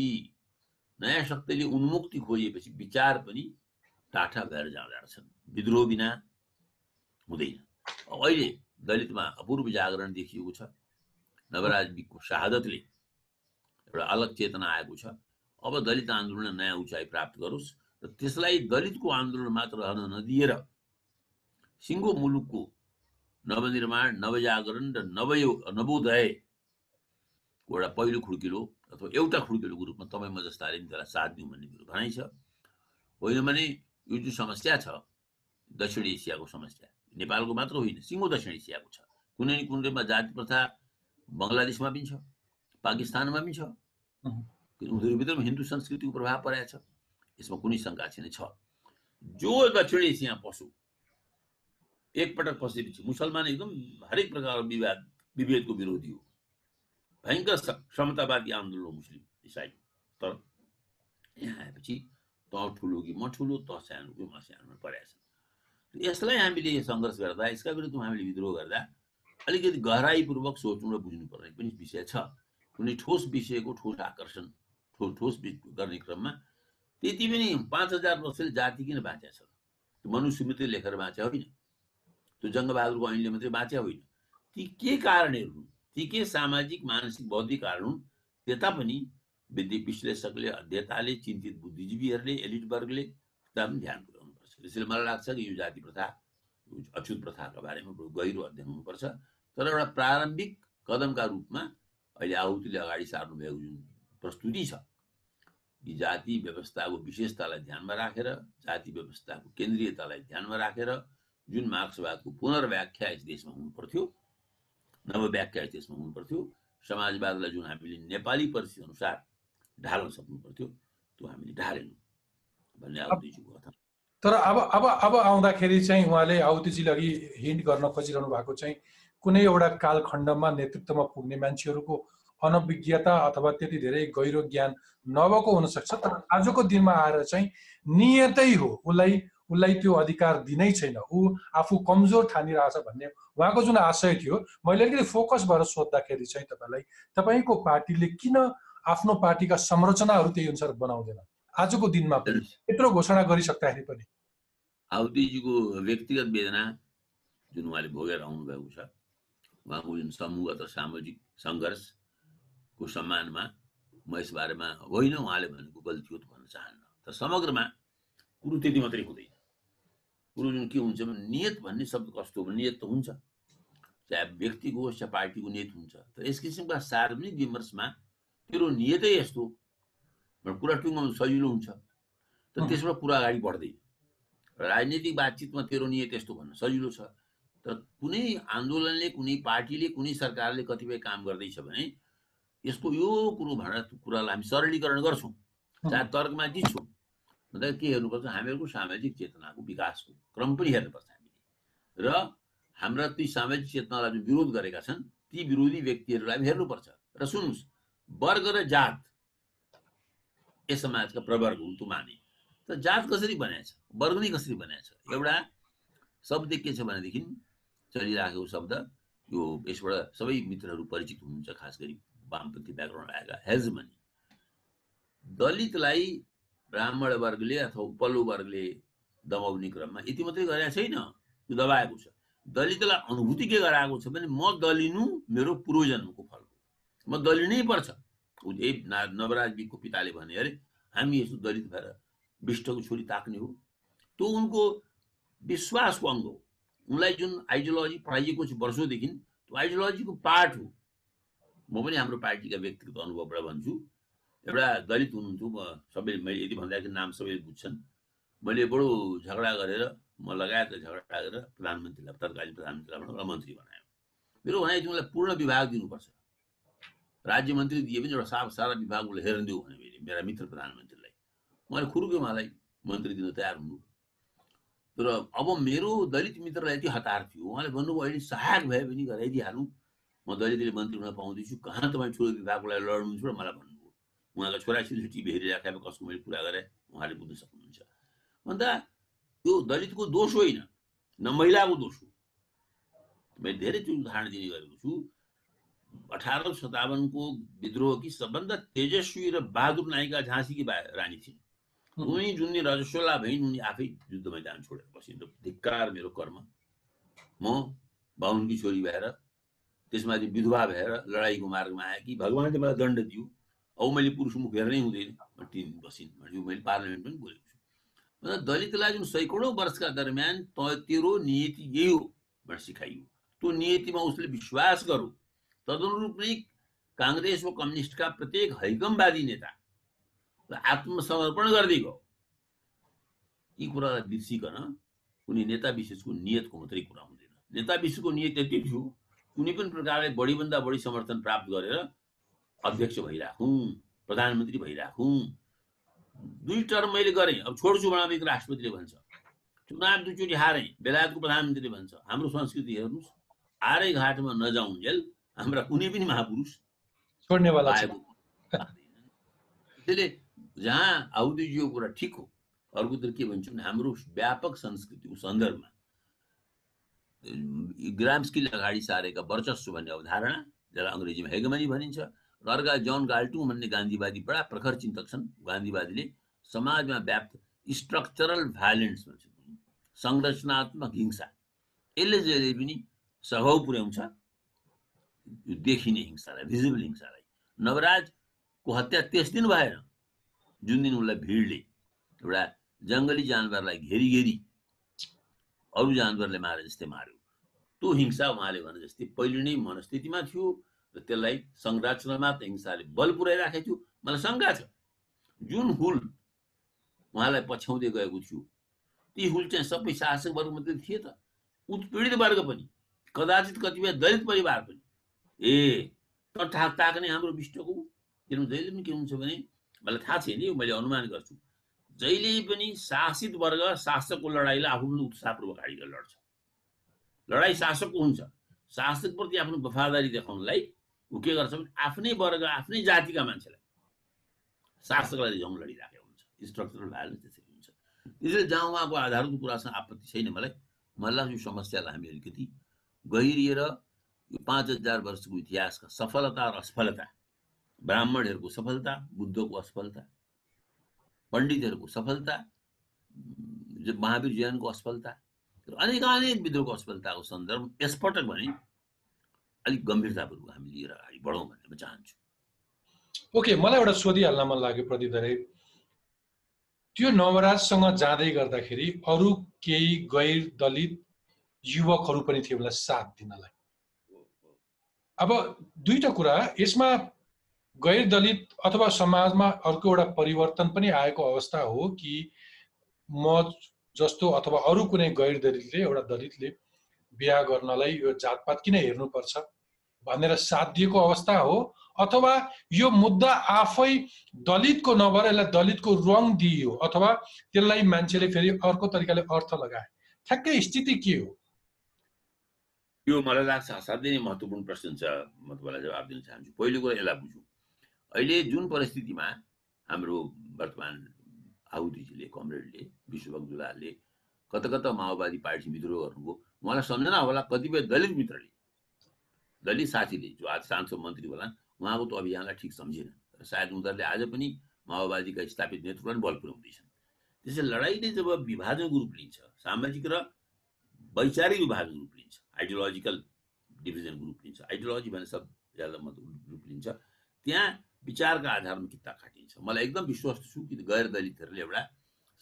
नयाँ शक्तिले उन्मुक्ति खोजेपछि विचार पनि टाठा भएर जाँदा रहेछन्। विद्रोह बिना हुँदैन। अहिले दलितमा अपूर्व जागरण देखिएको छ। नवराज विकको शहादतले एउटा अलग चेतना आएको छ। अब दलित आन्दोलन नयाँ उचाइ प्राप्त गरोस् र त्यसलाई दलितको आन्दोलन मात्र रहन नदिएर सिङ्गो मुलुकको नवनिर्माण नवजागरण र नवयो नवोदयको एउटा पहिलो खुड्किलो अथवा एउटा खुड्किलोको रूपमा तपाईँ म जस्ताले पनि त्यसलाई साथ दिउँ भन्ने मेरो भनाइ छ। होइन भने यो जुन समस्या छ दक्षिण एसियाको समस्या नेपालको मात्र होइन सिङ्गो दक्षिण एसियाको छ। कुनै न कुनै रूपमा जाति प्रथा बङ्गलादेशमा पनि छ पाकिस्तानमा पनि छ। अहँ। उनीहरूभित्र पनि हिन्दू संस्कृतिको प्रभाव परेको छ। यसमा कुनै शङ्का छैन छ। जो दक्षिण एसिया पसो एकपटक पसेपछि मुसलमान एकदम हरेक प्रकारको विवाद विभेदको विरोधी हो। भयङ्कर समतावादी आन्दोलन हो मुस्लिम इसाई। तर यहाँ आएपछि त ठुलो कि म ठुलो त सानो कि म सानो परेको छ यसलाई हामीले सङ्घर्ष गर्दा यसका विरुद्धमा हामीले विद्रोह गर्दा अलिकति गहराइपूर्वक सोच्नु र बुझ्नुपर्ने पनि विषय छ। कुनै ठोस विषयको ठोस आकर्षण ठोस वि- गर्ने क्रममा त्यति पनि पाँच हजार वर्षले जाति किन बाँचेको छ मनुष्य मात्रै लेखेर बाँचे होइन त्यो जङ्गबहादुरको ऐनले मात्रै बाँचे होइन ती के कारणहरू हुन् ती के सामाजिक मानसिक बौद्धिक कारण हुन् त्यता पनि विधि विश्लेषकले अध्येताले चिन्तित बुद्धिजीवीहरूले एलिट वर्गले त्यता पनि ध्यान पुर्याउनुपर्छ त्यसैले मलाई लाग्छ कि यो जाति प्रथा अछुत प्रथाका बारेमा बरु गहिरो अध्ययन हुनुपर्छ तर एउटा प्रारम्भिक कदमका रूपमा अहिले आहुतिले अगाडि सार्नु भएको जुन प्रस्तुति छ यी जाति व्यवस्थाको विशेषतालाई ध्यानमा राखेर जाति व्यवस्थाको केन्द्रीयतालाई ध्यानमा राखेर जुन मार्क्सवादको पुनर्व्याख्या यस देशमा हुनु पर्थ्यो नवव्याख्या यस देशमा हुनु पर्थ्यो समाजवादलाई जुन हामीले नेपाली परिस्थिति अनुसार ढाल्न सक्नु पर्थ्यो त्यो हामीले ढालेनौँ भन्ने आउदीजीको कथन तर अब अब अब आउँदाखेरि चाहिँ उहाँले आहुतिजीले अघि हिन्ट गर्न खोजिरहनु भएको चाहिँ कुनै एउटा कालखण्डमा नेतृत्वमा पुग्ने मान्छेहरूको अनभिज्ञता अथवा त्यति धेरै गहिरो ज्ञान नभएको हुनसक्छ तर आजको दिनमा आएर चाहिँ नियतै हो। उसलाई उसलाई त्यो अधिकार दिनै छैन। ऊ आफू कमजोर ठानिरहेछ भन्ने उहाँको जुन आशय थियो मैले अलिकति फोकस भएर सोद्धाखेरि चाहिँ तपाईँलाई तपाईँको पार्टीले किन आफ्नो पार्टीका संरचनाहरू त्यही अनुसार बनाउँदैन? आजको दिनमा यत्रो घोषणा गरिसक्दाखेरि पनि। आउदीजीको व्यक्तिगत वेदना जुन उहाँले भोगेर आउनुभएको छ उहाँको जुन समूहगत र सामाजिक सङ्घर्षको सम्मानमा म यस बारेमा होइन उहाँले भनेको गल्ती हो त भन्न चाहन्न। तर समग्रमा कुरो त्यति मात्रै हुँदैन। कुरो जुन के हुन्छ भने नियत भन्ने शब्द कस्तो हो भने नियत त हुन्छ। चाहे व्यक्तिको होस् या पार्टीको नियत हुन्छ। तर यस किसिमका सार्वजनिक विमर्शमा तेरो नियतै यस्तो कुरा टुङ्गाउनु सजिलो हुन्छ। तर अँ। त्यसबाट कुरा अगाडि बढ्दैन। राजनीतिक बातचितमा तेरो नियत यस्तो भन्न सजिलो छ। तर कुनै आन्दोलनले कुनै पार्टीले कुनै सरकारले कतिपय काम गर्दैछ भने यसको यो कुरो भनेर कुरालाई हामी सरलीकरण गर्छौँ चाहे तर्कमा जित्छौँ। भन्दा के हेर्नुपर्छ हामीहरूको सामाजिक चेतनाको विकासको क्रम पनि हेर्नुपर्छ हामीले। र हाम्रा ती सामाजिक चेतनालाई जुन विरोध गरेका छन् ती विरोधी व्यक्तिहरूलाई पनि हेर्नुपर्छ। र सुन्नुहोस् वर्ग र जात यस समाजका प्रवर्ग हुन् माने तर जात कसरी बनाएछ? वर्ग नै कसरी बनाएछ? एउटा शब्द के छ भनेदेखि चलिराखेको शब्द यो यसबाट सबै मित्रहरू परिचित हुनुहुन्छ खास गरी। वामपन्थी ब्याकग्राउन्ड आएका हेजमनी दलितलाई ब्राह्मण वर्गले अथवा उपल्लो वर्गले दबाउने क्रममा यति मात्रै गरेको छैन। त्यो दबाएको छ। दलितलाई अनुभूति के गराएको छ भने म दलिनु मेरो पूर्वजन्मको फल हो। म दलिनै पर्छ। ऊ ना- नवराज बिकको पिताले भने अरे हामी यस्तो दलित भएर विष्टको छोरी ताक्ने हो। त्यो उनको विश्वासको अङ्ग हो। उनलाई जुन आइडियोलोजी पढाइएको छ वर्षौँदेखि त्यो आइडियोलोजीको पार्ट हो। म पनि हाम्रो पार्टीका व्यक्तिगत अनुभवबाट भन्छु। एउटा दलित हुनुहुन्थ्यो म सबैले मैले यदि भन्दाखेरि नाम सबैले बुझ्छन्। मैले बडो झगडा गरेर म लगायत झगडा गरेर प्रधानमन्त्रीलाई तत्कालीन प्रधानमन्त्रीलाई भनेर मन्त्री बनायो। मेरो भनाइ तिमीलाई पूर्ण विभाग दिनुपर्छ। राज्य मन्त्री दिए पनि एउटा साफ सारा विभाग उसले हेर्न दिऊ भने मैले मेरा मित्र प्रधानमन्त्रीलाई। उहाँले खुरुक्यो उहाँलाई मन्त्री दिन तयार हुनु। तर अब मेरो दलित मित्रलाई यति हतार थियो। उहाँले भन्नुभयो अहिले सहायक भए पनि गराइदिइहालौँ म दलितले मन्त्री हुन पाउँदैछु कहाँ तपाईँ छोरो विभागको लागि लड्नुहुन्छ र मलाई भन्नुभयो। उहाँका छोराछोरीले टिभी हेरिराखेर कसको मैले कुरा गरेँ उहाँले बुझ्न सक्नुहुन्छ। भन्दा यो दलितको दोष होइन न महिलाको दोष हो। मैले धेरै त्यो उदाहरण दिने गरेको छु। अठार सतावनको विद्रोहकी सबभन्दा तेजस्वी र बहादुर नायिका झाँसीकी रानी थिइन्। उनी जुन रजस्वला भइन् उनी आफै युद्ध मैदान छोडेर बसिन्। धिक्कार मेरो कर्म। म बाहुनकी छोरी भएर त्यसमाथि विधवा भएर लडाइँको मार्गमा आएँ कि भगवान्ले मलाई दण्ड दियो। औ मैले पुरुष मुख हेर्नै हुँदैन। टिन बसिन् भने मैले पार्लियामेन्ट पनि बोलेको छु। मतलब दलितलाई जुन सैकडौँ वर्षका दरमियान त तेरो नियति यही हो भनेर सिकाइयो। त्यो नियतिमा उसले विश्वास गरो तदनुरूप नै काङ्ग्रेस वा कम्युनिस्टका प्रत्येक हैकमवादी नेता आत्मसमर्पण गर्दै गयो। यी कुरालाई बिर्सिकन कुनै नेता विशेषको नियतको मात्रै कुरा हुँदैन। नेता विशेषको नियत यति थियो। कुनै पनि प्रकारले बढीभन्दा बढी समर्थन प्राप्त गरेर अध्यक्ष भइराखौँ प्रधानमन्त्री भइराखौँ। दुई टर्म मैले गरेँ। अब छोड्छु बनाएको राष्ट्रपतिले भन्छ। चुनाव दुईचोटि हारेँ बेलायतको प्रधानमन्त्रीले भन्छ हाम्रो संस्कृति हेर्नुहोस् आरै घाटमा नजाउन्जेल हाम्रा कुनै पनि महापुरुष छोड्नेवाला। त्यसैले जहाँ आउदीजीको कुरा ठिक हो अर्कोतिर के भन्छ भने हाम्रो व्यापक संस्कृतिको सन्दर्भमा ग्राम्सकीले अगाडि सारेका वर्चस्व भन्ने अवधारणा जसलाई अङ्ग्रेजीमा हेगमनी भनिन्छ र अर्का जन गाल्टु भन्ने गान्धीवादी बडा प्रखर चिन्तक छन्। गान्धीवादीले समाजमा व्याप्त स्ट्रक्चरल भायोलेन्स भन्छ संरचनात्मक हिंसा। यसले जहिले पनि स्वभाव पुर्याउँछ देखिने हिंसालाई भिजिबल हिंसालाई। नवराजको हत्या त्यस दिन भएन जुन दिन उसलाई भिडले। एउटा जङ्गली जानवरलाई घेरी घेरी अरू जानवरले मारे जस्तै मार्यो। त्यो हिंसा उहाँले भने जस्तै पहिले नै मनस्थितिमा थियो र त्यसलाई संरचनात्मक हिंसाले बल पुऱ्याइराखेको थियो। मलाई शङ्का छ। जुन हुल उहाँलाई पछ्याउँदै गएको थियो ती हुल चाहिँ सबै शासक वर्ग मात्रै थिए त। उत्पीडित वर्ग पनि कदाचित कतिपय दलित परिवार पनि। ए त ठाक ताक्ने हाम्रो विष्टको किनभने जहिले पनि के हुन्छ भने मलाई थाहा छैन मैले अनुमान गर्छु। जहिले पनि शासित वर्ग शासकको लडाइँलाई आफूभन्दा उत्साहपूर्वक अगाडि लड्छ। लडाइँ शासकको हुन्छ। शासकप्रति आफ्नो वफादारी देखाउनलाई ऊ के गर्छ भने आफ्नै वर्ग आफ्नै जातिका मान्छेलाई शासकलाई रिझाउन लडिराखेको हुन्छ। स्ट्रक्चरल भाइलेन्स त्यसरी हुन्छ। त्यसैले जहाँ उहाँको आधारको कुरासँग आपत्ति छैन मलाई। मलाई लाग्छ यो समस्यालाई हामी अलिकति गहिरिएर यो पाँच हजार वर्षको इतिहासका सफलता र असफलता ब्राह्मणहरूको सफलता बुद्धको असफलता पण्डितहरूको सफलता महावीर जैनको असफलता र अनेकानेक विद्रोहको असफलताको सन्दर्भ यसपटक भने अलिक गम्भीरतापूर्वक हामी लिएर अगाडि बढौँ भन्ने म चाहन्छु। ओके मलाई एउटा सोधिहाल्न मन लाग्यो प्रदीप दाइ त्यो नवराजसँग जाँदै गर्दाखेरि अरू केही गैर दलित युवकहरू पनि थिए होला साथ दिनलाई। अब दुईटा कुरा यसमा गैर दलित अथवा समाजमा अर्को एउटा परिवर्तन पनि आएको अवस्था हो कि म जस्तो अथवा अरू कुनै गैर दलितले एउटा दलितले बिहा गर्नलाई यो जातपात किन हेर्नुपर्छ भनेर साथ दिएको अवस्था हो? अथवा यो मुद्दा आफै दलितको नभएर यसलाई दलितको रङ दिइयो अथवा त्यसलाई मान्छेले फेरि अर्को तरिकाले अर्थ लगाए? ठ्याक्कै स्थिति के हो? यो मलाई लाग्छ असाध्यै महत्त्वपूर्ण प्रश्न छ। म तपाईँलाई जवाब दिन चाहन्छु। पहिलो कुरा यसलाई बुझौँ। अहिले जुन परिस्थितिमा हाम्रो वर्तमान आहुतिजीले कमरेडले विश्वभक्त दुलालले कता कता माओवादी पार्टी विद्रोह गर्नुभयो उहाँलाई सम्झना होला कतिपय दलित मित्रले। दलित साथीले जो आज सांसद मन्त्री होला उहाँको त अभियानलाई ठिक सम्झेन। र सायद उनीहरूले आज पनि माओवादीका स्थापित नेतृत्वलाई बल पुर्याउँदैछन्। त्यसै लडाइँले जब विभाजनको रूप लिन्छ सामाजिक र वैचारिक विभाजनको रूप लिन्छ आइडियोलोजिकल डिभिजनको रूप लिन्छ आइडियोलोजी भने सब ज्यादा मतलब रूप लिन्छ त्यहाँ विचारका आधारमा किता काटिन्छ मलाई एकदम विश्वास छु कि गैर दलितहरूले एउटा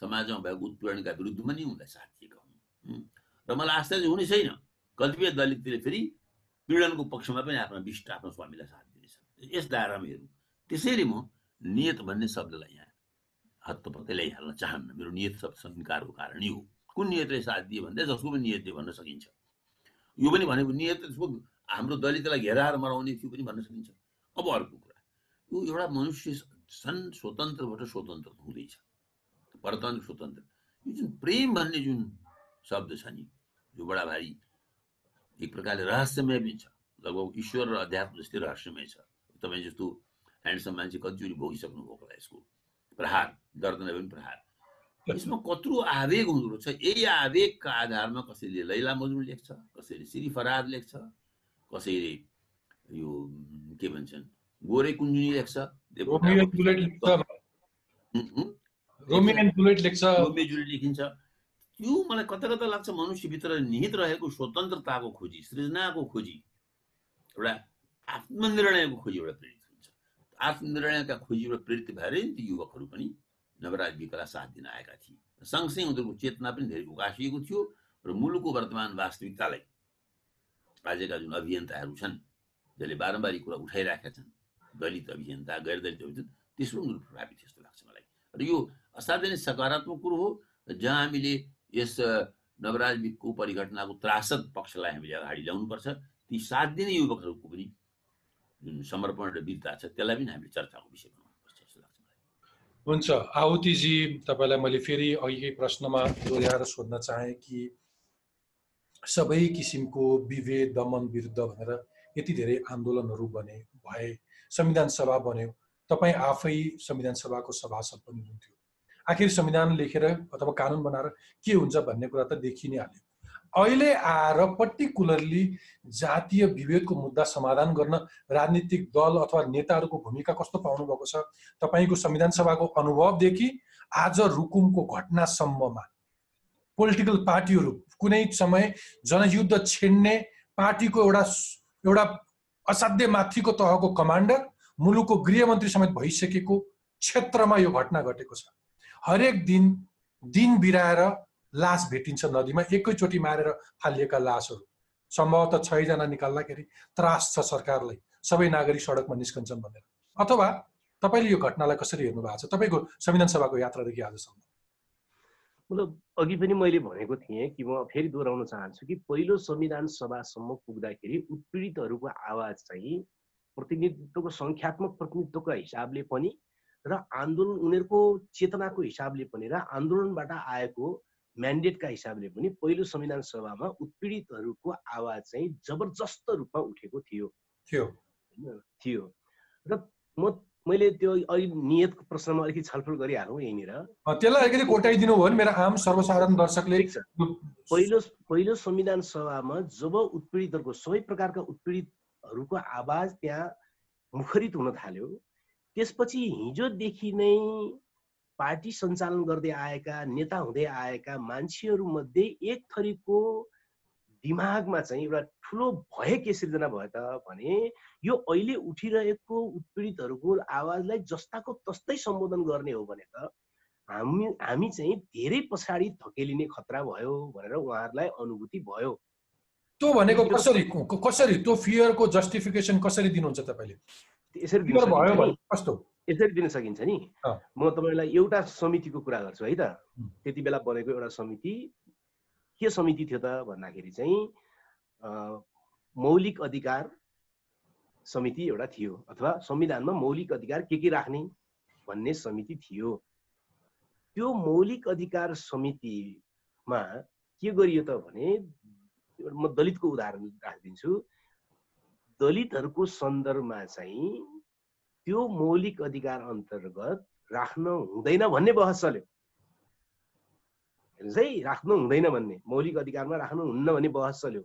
समाजमा भएको उत्पीडनका विरुद्धमा नि उनलाई साथ दिएका हुन् र मलाई आश्चर्य हुने छैन कतिपय दलितले फेरि पीडनको पक्षमा पनि आफ्ना विष्ट आफ्नो स्वामीलाई साथ दिनेछन्। यस दायरामा हेरौँ त्यसैले म नियत भन्ने शब्दलाई यहाँ हत्तपत्तै ल्याइहाल्न चाहन्न। मेरो नियत शब्द संस्कारको कारण हो। कुन नियतले साथ दिए भन्दा जसको पनि नियतले भन्न सकिन्छ। यो पनि भनेको नियत हाम्रो दलितलाई घेराएर मराउने थियो पनि भन्न सकिन्छ। अब अर्को यो एउटा मनुष्य सन् स्वतन्त्रबाट स्वतन्त्र हुँदैछ। परतन्त्र स्वतन्त्र। यो जुन प्रेम भन्ने जुन शब्द छ नि यो बडा भारी एक प्रकारले रहस्यमय पनि छ। लगभग ईश्वर र अध्यात्म जस्तै रहस्यमय छ। तपाईँ जस्तो ह्यान्डसम मान्छे कतिचोटि भोगिसक्नु भएको होला यसको प्रहार दर्द नभए पनि प्रहार। यसमा कत्रो आवेग हुँदो रहेछ। यही आवेगका आधारमा कसैले लैला मजनुन लेख्छ कसैले श्री फराद लेख्छ कसैले यो के भन्छन् गोरे कुञ्जुनी लेख्छ लेखिन्छ त्यो मलाई कता कता लाग्छ मनुष्यभित्र निहित रहेको स्वतन्त्रताको खोजी सृजनाको खोजी एउटा आत्मनिर्णयको खोजी एउटा प्रेरित हुन्छ। आत्मनिर्णयका खोजीबाट प्रेरित भएर नि ती युवकहरू पनि नवराज विकलाई साथ दिन आएका थिए। सँगसँगै उनीहरूको चेतना पनि धेरै उकासिएको थियो र मुलुकको वर्तमान वास्तविकतालाई आजका जुन अभियन्ताहरू छन् जसले बारम्बार कुरा उठाइरहेका छन् दलित अभियन्ता गैर दलित अभियन्ता त्यसमा उनीहरू प्रभावित जस्तो लाग्छ मलाई। र यो असाध्यै नै सकारात्मक कुरो हो जहाँ हामीले यस अ, नवराज विकको परिघटनाको त्रासद पक्षलाई हामीले अगाडि ल्याउनुपर्छ ती साथ दिने युवकहरूको पनि जुन समर्पण र वीरता छ त्यसलाई पनि हामीले चर्चाको विषय बनाउनुपर्छ जस्तो लाग्छ मलाई। हुन्छ आहुतिजी तपाईँलाई मैले फेरि अघिकै प्रश्नमा दोहोऱ्याएर सोध्न चाहेँ कि सबै किसिमको विभेद दमन विरुद्ध भनेर यति धेरै आन्दोलनहरू बने भए संविधान सभा बन्यो। तपाईँ आफै संविधान सभाको सभासद पनि हुनुहुन्थ्यो। आखिर संविधान लेखेर अथवा कानुन बनाएर के हुन्छ भन्ने कुरा त देखि नै हाल्यो अहिले आएर पर्टिकुलरली जातीय विभेदको मुद्दा समाधान गर्न राजनीतिक दल अथवा नेताहरूको भूमिका कस्तो पाउनु भएको छ तपाईँको संविधान सभाको अनुभवदेखि आज रुकुमको घटनासम्ममा पोलिटिकल पार्टीहरू कुनै समय जनयुद्ध छेड्ने पार्टीको एउटा एउटा असाध्य माथिको तहको कमान्डर मुलुकको गृहमन्त्री समेत भइसकेको क्षेत्रमा यो घटना घटेको छ। हरेक दिन दिन बिराएर लास भेटिन्छ नदीमा एकैचोटि मारेर फालिएका लासहरू। सम्भवतः छजना निकाल्दाखेरि त्रास छ सरकारलाई। सबै नागरिक सडकमा निस्कन्छन् भनेर। अथवा तपाईँले यो घटनालाई कसरी हेर्नु भएको छ? तपाईँको संविधान सभाको यात्रादेखि आजसम्म। मतलब अघि पनि मैले भनेको थिएँ कि म फेरि दोहोऱ्याउन चाहन्छु कि पहिलो संविधान सभासम्म पुग्दाखेरि उत्पीडितहरूको आवाज चाहिँ प्रतिनिधित्वको सङ्ख्यात्मक प्रतिनिधित्वको हिसाबले पनि र आन्दोलन उनीहरूको चेतनाको हिसाबले पनि र आन्दोलनबाट आएको म्यान्डेटका हिसाबले पनि पहिलो संविधान सभामा उत्पीडितहरूको आवाज चाहिँ जबरजस्त रूपमा उठेको थियो। थियो। र म मैले त्यो अहिले नियतको प्रश्नमा अलिकति छलफल गरिहालौँ यहीँनिर। त्यसलाई अलिकति कोटाइदिनु भयो भने मेरो आम सर्वसाधारण दर्शकले पहिलो पहिलो संविधान सभामा जब उत्पीडितहरूको सबै प्रकारका उत्पीडितहरूको आवाज त्यहाँ मुखरित हुन थाल्यो त्यसपछि हिजोदेखि नै पार्टी सञ्चालन गर्दै आएका नेता हुँदै आएका मान्छेहरूमध्ये एक थरीको दिमागमा चाहिँ एउटा ठुलो भय के सिर्जना भयो त भने यो अहिले उठिरहेको उत्पीडितहरूको आवाजलाई जस्ताको तस्तै सम्बोधन गर्ने हो भने त हामी हामी चाहिँ धेरै पछाडि धकेलिने खतरा भयो भनेर उहाँहरूलाई अनुभूति भयो। त्यो भनेको कसरी कसरी त्यो फियरको जस्टिफिकेसन कसरी दिनुहुन्छ तपाईँले? यसरी भयो सकिन्छ भने नि। कस्तो? यसरी दिन सकिन्छ नि। म तपाईँलाई एउटा समितिको कुरा गर्छु है त। त्यति बेला बनेको एउटा समिति के समिति थियो त भन्दाखेरि चाहिँ मौलिक अधिकार समिति एउटा थियो अथवा संविधानमा मौलिक अधिकार के के राख्ने भन्ने समिति थियो। त्यो मौलिक अधिकार समितिमा के गरियो त भने म दलितको उदाहरण राखिदिन्छु। दलितहरूको सन्दर्भमा चाहिँ त्यो मौलिक अधिकार अन्तर्गत राख्न हुँदैन भन्ने बहस चल्यो। हेर्नुहोस् है राख्नु हुँदैन भन्ने। मौलिक अधिकारमा राख्नु हुन्न भन्ने बहस चल्यो।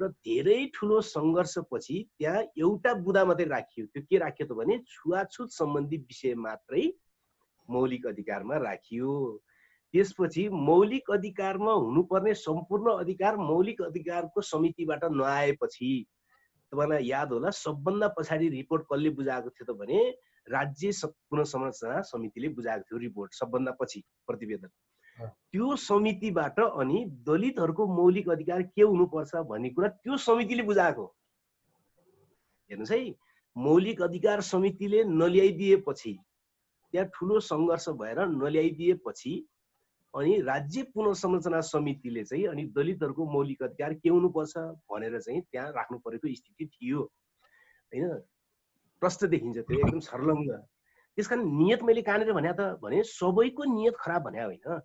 र धेरै ठुलो सङ्घर्षपछि त्यहाँ एउटा बुदा मात्रै राखियो। त्यो के राखियो त भने छुवाछुत सम्बन्धी विषय मात्रै मौलिक अधिकारमा राखियो। त्यसपछि मौलिक अधिकारमा हुनुपर्ने सम्पूर्ण अधिकार मौलिक अधिकारको समितिबाट नआएपछि तपाईँलाई याद होला सबभन्दा पछाडि रिपोर्ट कसले बुझाएको थियो त भने राज्य पुनर्संरचना समितिले बुझाएको थियो रिपोर्ट सबभन्दा पछि प्रतिवेदन। त्यो समितिबाट अनि दलितहरूको मौलिक अधिकार के हुनुपर्छ भन्ने कुरा त्यो समितिले बुझाएको हेर्नुहोस् है मौलिक अधिकार समितिले नल्याइदिएपछि त्यहाँ ठुलो सङ्घर्ष भएर नल्याइदिएपछि अनि राज्य पुनर्संरचना समितिले चाहिँ अनि दलितहरूको मौलिक अधिकार के हुनुपर्छ भनेर चाहिँ त्यहाँ राख्नु परेको स्थिति थियो। होइन? प्रष्ट देखिन्छ त्यो एकदम छर्लङ्ग त्यस कारण नियत मैले कहाँनिर भने त भने सबैको नियत खराब भने होइन।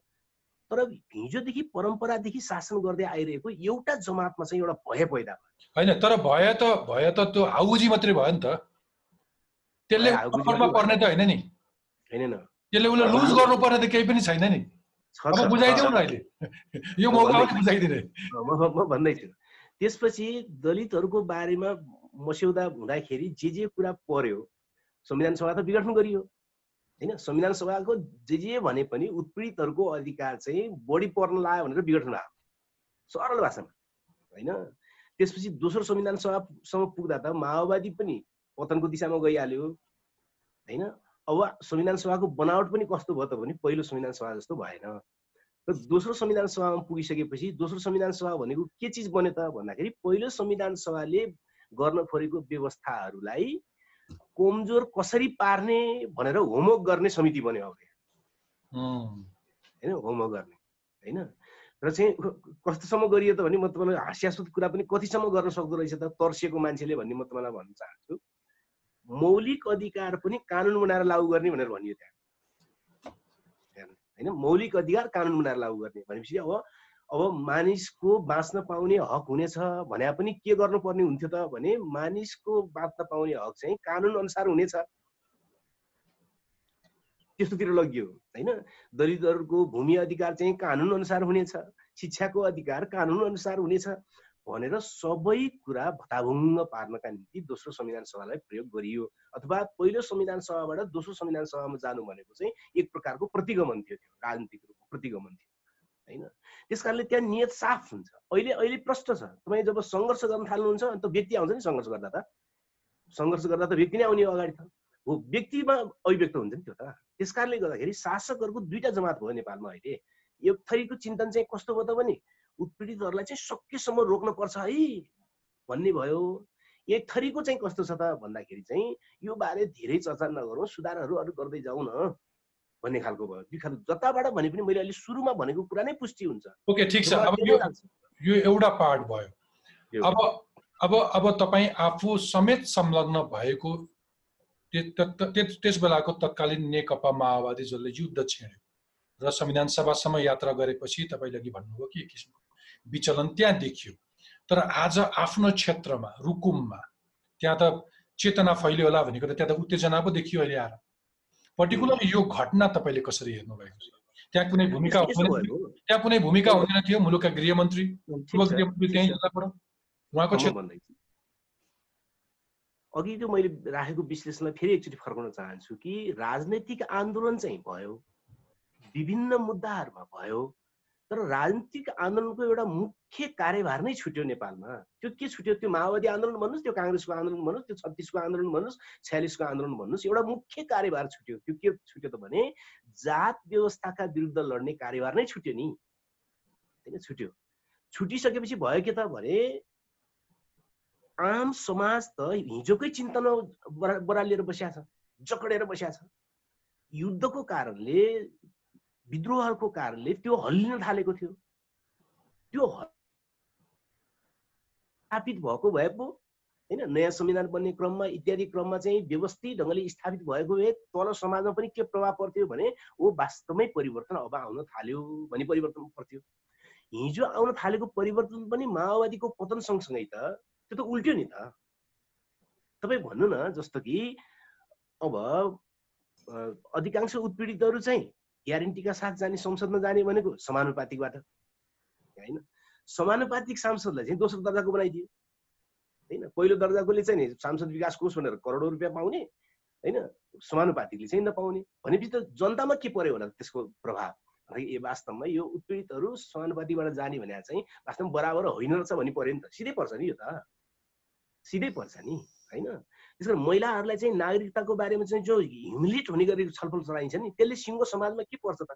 तर हिजोदेखि परम्परादेखि शासन गर्दै आइरहेको एउटा जमातमा चाहिँ एउटा भय पैदा भयो। होइन तर भए त भए त त्यो हाउजी मात्रै भयो नि त। त्यसले पर्ने त होइन नि। होइन न। त्यसले उसले लुज गर्नुपर्ने त केही पनि छैन नि। बुझाइदेऊ। न अहिले। यो मौका पनि बुझाइदिने। म भन्दैछु त्यसपछि दलितहरूको बारेमा मस्यौदा हुँदाखेरि जे जे कुरा पर्यो संविधान सभा त विघटन गरियो। होइन? संविधान सभाको जे जे भने पनि उत्पीडितहरूको अधिकार चाहिँ बढी पर्न लाग्यो भनेर विघटन भयो सरल भाषामा होइन? त्यसपछि दोस्रो संविधान सभासम्म पुग्दा त माओवादी पनि पतनको दिशामा गइहाल्यो होइन? अब संविधान सभाको बनावट पनि कस्तो भयो त भने पहिलो संविधान सभा जस्तो भएन। र दोस्रो संविधान सभामा पुगिसकेपछि दोस्रो संविधान सभा भनेको के चिज बन्यो त भन्दाखेरि पहिलो संविधान सभाले गर्न खोजेको व्यवस्थाहरूलाई कमजोर कसरी पार्ने भनेर होमवर्क गर्ने समिति बन्यो अब होइन होमवर्क गर्ने होइन? र चाहिँ कस्तोसम्म गरियो त भने म तपाईँलाई हास्यास्पद कुरा पनि कतिसम्म गर्न सक्दो रहेछ त? तर्सिएको मान्छेले भन्ने म तपाईँलाई भन्न चाहन्छु। मौलिक अधिकार पनि कानुन बनाएर लागू गर्ने भनेर भनियो त्यहाँ, होइन? मौलिक अधिकार कानुन बनाएर लागू गर्ने भनेपछि अब अब मानिसको बाँच्न पाउने हक हुनेछ भने पनि के गर्नुपर्ने हुन्थ्यो त भने मानिसको बाँच्न पाउने हक चाहिँ कानुन अनुसार हुनेछ। त्यस्तोतिर लगियो होइन? दलितहरूको भूमि अधिकार चाहिँ कानुन अनुसार हुनेछ शिक्षाको अधिकार कानुन अनुसार हुनेछ भनेर सबै कुरा भताभुङ्ग पार्नका निम्ति दोस्रो संविधान सभालाई प्रयोग गरियो। अथवा पहिलो संविधान सभाबाट दोस्रो संविधान सभामा जानु भनेको चाहिँ एक प्रकारको प्रतिगमन थियो त्यो राजनीतिक रूपमा प्रतिगमन थियो होइन? त्यस कारणले त्यहाँ नियत साफ हुन्छ। अहिले अहिले प्रष्ट छ। तपाईँ जब सङ्घर्ष गर्न थाल्नुहुन्छ अन्त व्यक्ति आउँछ नि सङ्घर्ष गर्दा त। सङ्घर्ष गर्दा त व्यक्ति नै आउने अगाडि त। हो व्यक्तिमा अभिव्यक्त हुन्छ नि त्यो त। त्यस कारणले गर्दाखेरि शासकहरूको दुईटा जमात भयो नेपालमा अहिले। एक थरीको चिन्तन चाहिँ कस्तो भयो त भने उत्पीडितहरूलाई चाहिँ सकेसम्म रोक्न पर्छ है भन्ने भयो। एक थरीको चाहिँ कस्तो छ त भन्दाखेरि चाहिँ यो बारे धेरै चर्चा नगरौँ सुधारहरू अरू गर्दै जाउँ न भन्ने खालको भयो। दुई खालको जताबाट भने पनि मैले अहिले सुरुमा भनेको कुरा नै पुष्टि हुन्छ। ओके ठिक छ। अब यो। यो एउटा पार्ट भयो। अब अब अब तपाईँ आफू समेत संलग्न भएको त्य- त्य- त्य- त्यस बेलाको तत्कालीन नेकपा माओवादी जसले युद्ध छेड्यो र संविधान सभासम्म यात्रा गरेपछि तपाईँले अघि भन्नुभयो कि एक किसिमको विचलन त्यहाँ देखियो। तर आज आफ्नो क्षेत्रमा रुकुममा त्यहाँ त चेतना फैलियो होला भनेको त त्यहाँ त उत्तेजना पो देखियो अहिले आएर। पर्टिकुलरली यो घटना तपाईँले कसरी हेर्नु भएको छ? त्यहाँ कुनै भूमिका हुँदैन त्यहाँ कुनै भूमिका हुँदैन थियो मुलुकका गृहमन्त्री। पूर्व गृहमन्त्री त्यहीँ। जताबाट उहाँको अघि त्यो मैले राखेको विश्लेषणलाई फेरि एकचोटि फर्काउन चाहन्छु कि राजनैतिक आन्दोलन चाहिँ भयो विभिन्न मुद्दाहरूमा भयो तर राजनीतिक आन्दोलनको एउटा मुख्य कार्यभार नै छुट्यो नेपालमा। त्यो के छुट्यो? त्यो माओवादी आन्दोलन भन्नुहोस् त्यो काङ्ग्रेसको आन्दोलन भन्नुहोस् त्यो छत्तिसको आन्दोलन भन्नुहोस् छयालिसको आन्दोलन भन्नुहोस् एउटा मुख्य कार्यभार छुट्यो। त्यो के छुट्यो त भने जात व्यवस्थाका विरुद्ध लड्ने कार्यभार नै छुट्यो नि। होइन छुट्यो। छुटिसकेपछि भयो के त भने आम समाज त हिजोकै चिन्तन बरा बरालिएर बसिया छ जकडेर बसिया छ। युद्धको कारणले विद्रोहको कारणले त्यो हल्लिन थालेको थियो। त्यो स्थापित भएको भए पो होइन नयाँ संविधान बन्ने क्रममा इत्यादि क्रममा चाहिँ व्यवस्थित ढङ्गले स्थापित भएको भए तल समाजमा पनि के प्रभाव पर्थ्यो भने ओ वास्तवमै परिवर्तन अब आउन थाल्यो भने परिवर्तन पर्थ्यो। हिजो आउन थालेको परिवर्तन पनि माओवादीको पतन सँगसँगै त त्यो त उल्ट्यो नि त। तपाईँ भन्नु न जस्तो कि अब अधिकांश उत्पीडितहरू चाहिँ ग्यारेन्टीका साथ जाने संसदमा जाने भनेको समानुपातिकबाट होइन? समानुपातिक सांसदलाई चाहिँ दोस्रो दर्जाको बनाइदियो। होइन? पहिलो दर्जाकोले चाहिँ नि सांसद विकास कोष भनेर करोडौँ रुपियाँ पाउने होइन? समानुपातिकले चाहिँ नपाउने। भनेपछि त जनतामा के पर्यो होला त्यसको प्रभाव? ए वास्तवमा यो उत्पीडितहरू समानुपातिबाट जाने भने चाहिँ वास्तवमा बराबर होइन रहेछ भन्ने पर्यो नि त। सिधै पर्छ नि यो त। सिधै पर्छ नि होइन? त्यस कारण महिलाहरूलाई चाहिँ नागरिकताको बारेमा चाहिँ जो ह्युमिलेट हुने गरी छलफल चलाइन्छ नि त्यसले सिङ्गो समाजमा के पर्छ त?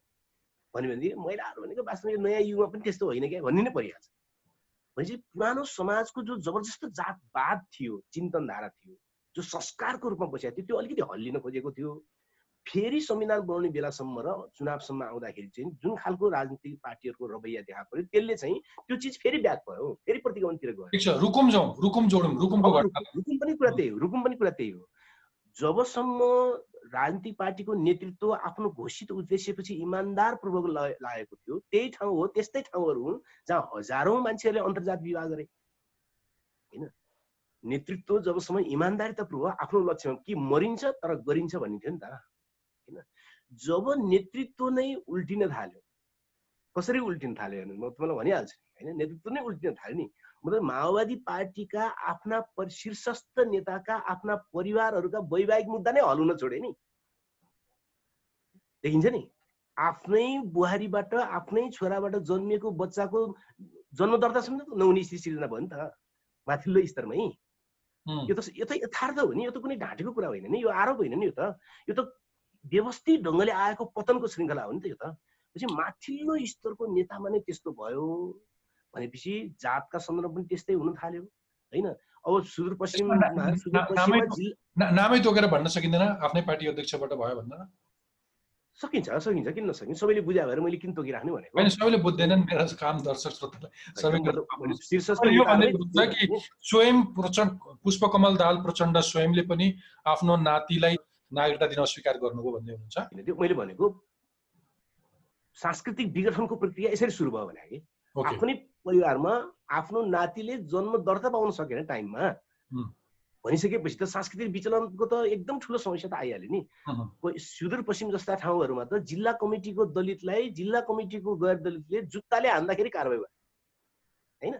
भन्यो भनेदेखि महिलाहरू भनेको वास्तवमा नयाँ युगमा पनि त्यस्तो होइन क्या भन्ने नै परिहाल्छ भनेपछि पुरानो समाजको जो जबरजस्त जातवाद थियो चिन्तनधारा थियो जो संस्कारको रूपमा बसेको थियो त्यो अलिकति हल्लिन खोजेको थियो। फेरि संविधान बनाउने बेलासम्म र चुनावसम्म आउँदाखेरि चाहिँ जुन खालको राजनीतिक पार्टीहरूको रवैया देखा पर्यो त्यसले चाहिँ त्यो चिज फेरि ब्याक भयो फेरि प्रतिगमनतिर गयो। रुकुम जाउँ रुकुम जोडौँ रुकुमको रुकुम रुकुम पनि कुरा त्यही हो रुकुम पनि कुरा त्यही हो। जबसम्म राजनीतिक पार्टीको नेतृत्व आफ्नो घोषित उद्देश्यपछि इमान्दारपूर्वक ल- लागेको थियो त्यही ठाउँ हो त्यस्तै ठाउँहरू हुन् जहाँ हजारौँ मान्छेहरूले अन्तर्जात विवाह गरे। होइन? नेतृत्व जबसम्म इमान्दारितापूर्वक आफ्नो लक्ष्यमा कि मरिन्छ तर गरिन्छ भन्ने थियो नि त। होइन। जब नेतृत्व नै उल्टिन थाल्यो कसरी उल्टिन थाल्यो भने म तपाईँलाई भनिहाल्छु नि होइन? नेतृत्व नै उल्टिन थाल्यो नि। मतलब माओवादी पार्टीका आफ्ना शीर्षस्थ नेताका आफ्ना परिवारहरूका वैवाहिक मुद्दा नै हल्न छोडे नि। देखिन्छ नि? आफ्नै बुहारीबाट आफ्नै छोराबाट जन्मिएको बच्चाको जन्म दर्तासम्म त नहुने स्थिति सिर्जना भयो नि त माथिल्लो स्तरमै। यो त यो त यथार्थ हो नि यो त कुनै ढाँटेको कुरा होइन नि यो आरोप होइन नि यो त। यो त व्यवस्थित ढङ्गले आएको पतनको श्रृङ्खला हो नि त यो त। पछि माथिल्लो स्तरको नेतामा नै त्यस्तो भयो। भनेपछि जातका सन्दर्भ पनि त्यस्तै हुन थाल्यो होइन? अब सुदूरपश्चिममा सुदूरपश्चिममा नामै- तोकेर भन्न सकिँदैन आफ्नै पार्टी अध्यक्षबाट भयो भन्दैन सकिन्छ सकिन्छ किन नसकिन्छ? सबैले बुझायो भएर मैले किन तोकिराख्ने भनेको? होइन सबैले बुझ्दैनन् मेरो काम दर्शक श्रोतालाई भन्ने स्वयं प्रचण्ड पुष्पकमल दाहाल प्रचण्ड स्वयंले पनि आफ्नो नातिलाई नागरिकता दिन अस्वीकार गर्नुभयो भन्दै हुनुहुन्छ? त्यो मैले भनेको सांस्कृतिक विघटनको प्रक्रिया यसरी सुरु भयो भने कि ओके। आफ्नै परिवारमा आफ्नो नातिले जन्म दर्ता पाउन सकेन टाइममा। भनिसकेपछि त सांस्कृतिक विचलनको त एकदम ठुलो समस्या त आइहाल्यो नि। सुदूरपश्चिम जस्ता ठाउँहरूमा त जिल्ला कमिटीको दलितलाई जिल्ला कमिटीको गैर दलितले जुत्ताले हान्दाखेरि कारवाही भयो। होइन?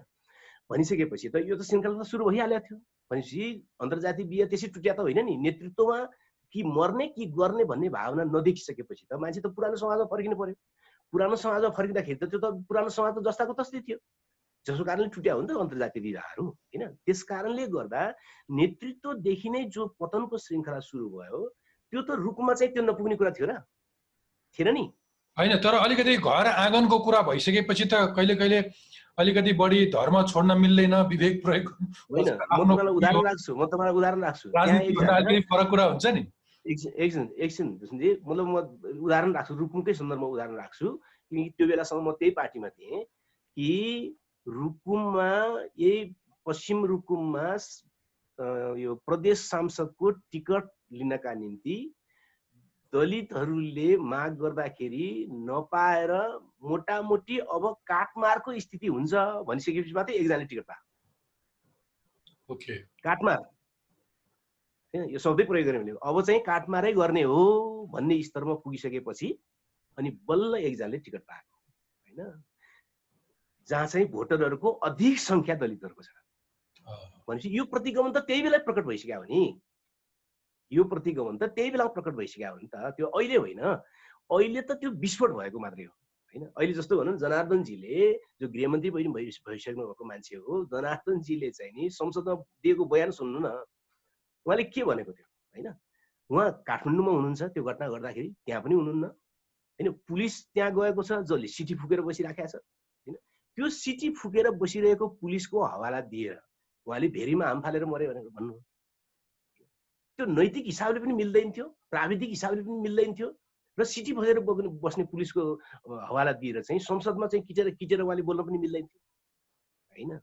भनिसकेपछि त यो त श्रृङ्खला त सुरु भइहालेको थियो। भनेपछि अन्तर्जातीय बिहे त्यसै टुट्या त होइन नि। नेतृत्वमा कि मर्ने कि गर्ने भन्ने भावना नदेखिसकेपछि त मान्छे त पुरानो समाजमा फर्किनु पर्यो। पुरानो समाजमा फर्किँदाखेरि त त्यो त पुरानो समाज त जस्ताको तस्तै थियो। जसको कारणले टुट्या हो नि त अन्तर्जातीय विवाहहरू होइन? त्यस कारणले गर्दा नेतृत्वदेखि नै जो पतनको श्रृङ्खला सुरु भयो त्यो त रूपमा चाहिँ त्यो नपुग्ने कुरा थियो र थिएन नि? होइन तर अलिकति घर आँगनको कुरा भइसकेपछि त कहिले कहिले अलिकति बढी धर्म छोड्न मिल्दैन विवेक प्रयोग उदाहरण राख्छु म तपाईँलाई उदाहरण राख्छु। फरक कुरा हुन्छ नि। एकछिन एकछिन एकछिन मतलब म उदाहरण राख्छु रुकुमकै सन्दर्भमा उदाहरण राख्छु। किनकि त्यो बेलासम्म म त्यही पार्टीमा थिएँ कि रुकुममा यही पश्चिम रुकुममा यो प्रदेश सांसदको टिकट लिनका निम्ति दलितहरूले माग गर्दाखेरि नपाएर मोटामोटी अब काटमारको स्थिति हुन्छ भनिसकेपछि मात्रै एकजनाले टिकट पाएको ओके। काटमार। होइन यो शब्दै प्रयोग गरेँ भने अब चाहिँ काटमारै गर्ने हो भन्ने स्तरमा पुगिसकेपछि अनि बल्ल एकजनाले टिकट पाएको होइन? जहाँ चाहिँ भोटरहरूको अधिक सङ्ख्या दलितहरूको छ। भनेपछि यो प्रतिगमन त त्यही बेला प्रकट भइसक्यो हो नि यो प्रतिगमन त त्यही बेला प्रकट भइसक्यो हो नि त त्यो अहिले होइन अहिले त त्यो विस्फोट भएको मात्रै हो होइन? अहिले जस्तो भनौँ जनार्दनजीले जो गृहमन्त्री पनि भइ भइसक्नु भएको मान्छे हो जनार्दनजीले चाहिँ नि संसदमा दिएको बयान सुन्नु न। उहाँले के भनेको थियो होइन? उहाँ काठमाडौँमा हुनुहुन्छ त्यो घटना गर्दाखेरि त्यहाँ पनि हुनुहुन्न। होइन पुलिस त्यहाँ गएको छ जसले सिटी फुकेर बसिराखेको छ होइन? त्यो सिटी फुकेर बसिरहेको पुलिसको हवाला दिएर उहाँले भेरीमा हाम फालेर मऱ्यो भनेर भन्नु त्यो नैतिक हिसाबले पनि मिल्दैन थियो प्राविधिक हिसाबले पनि मिल्दैन थियो र सिटी बग्ने बस्ने पुलिसको हवाला दिएर चाहिँ संसदमा चाहिँ किटेर किटेर उहाँले बोल्न पनि मिल्दैन थियो होइन?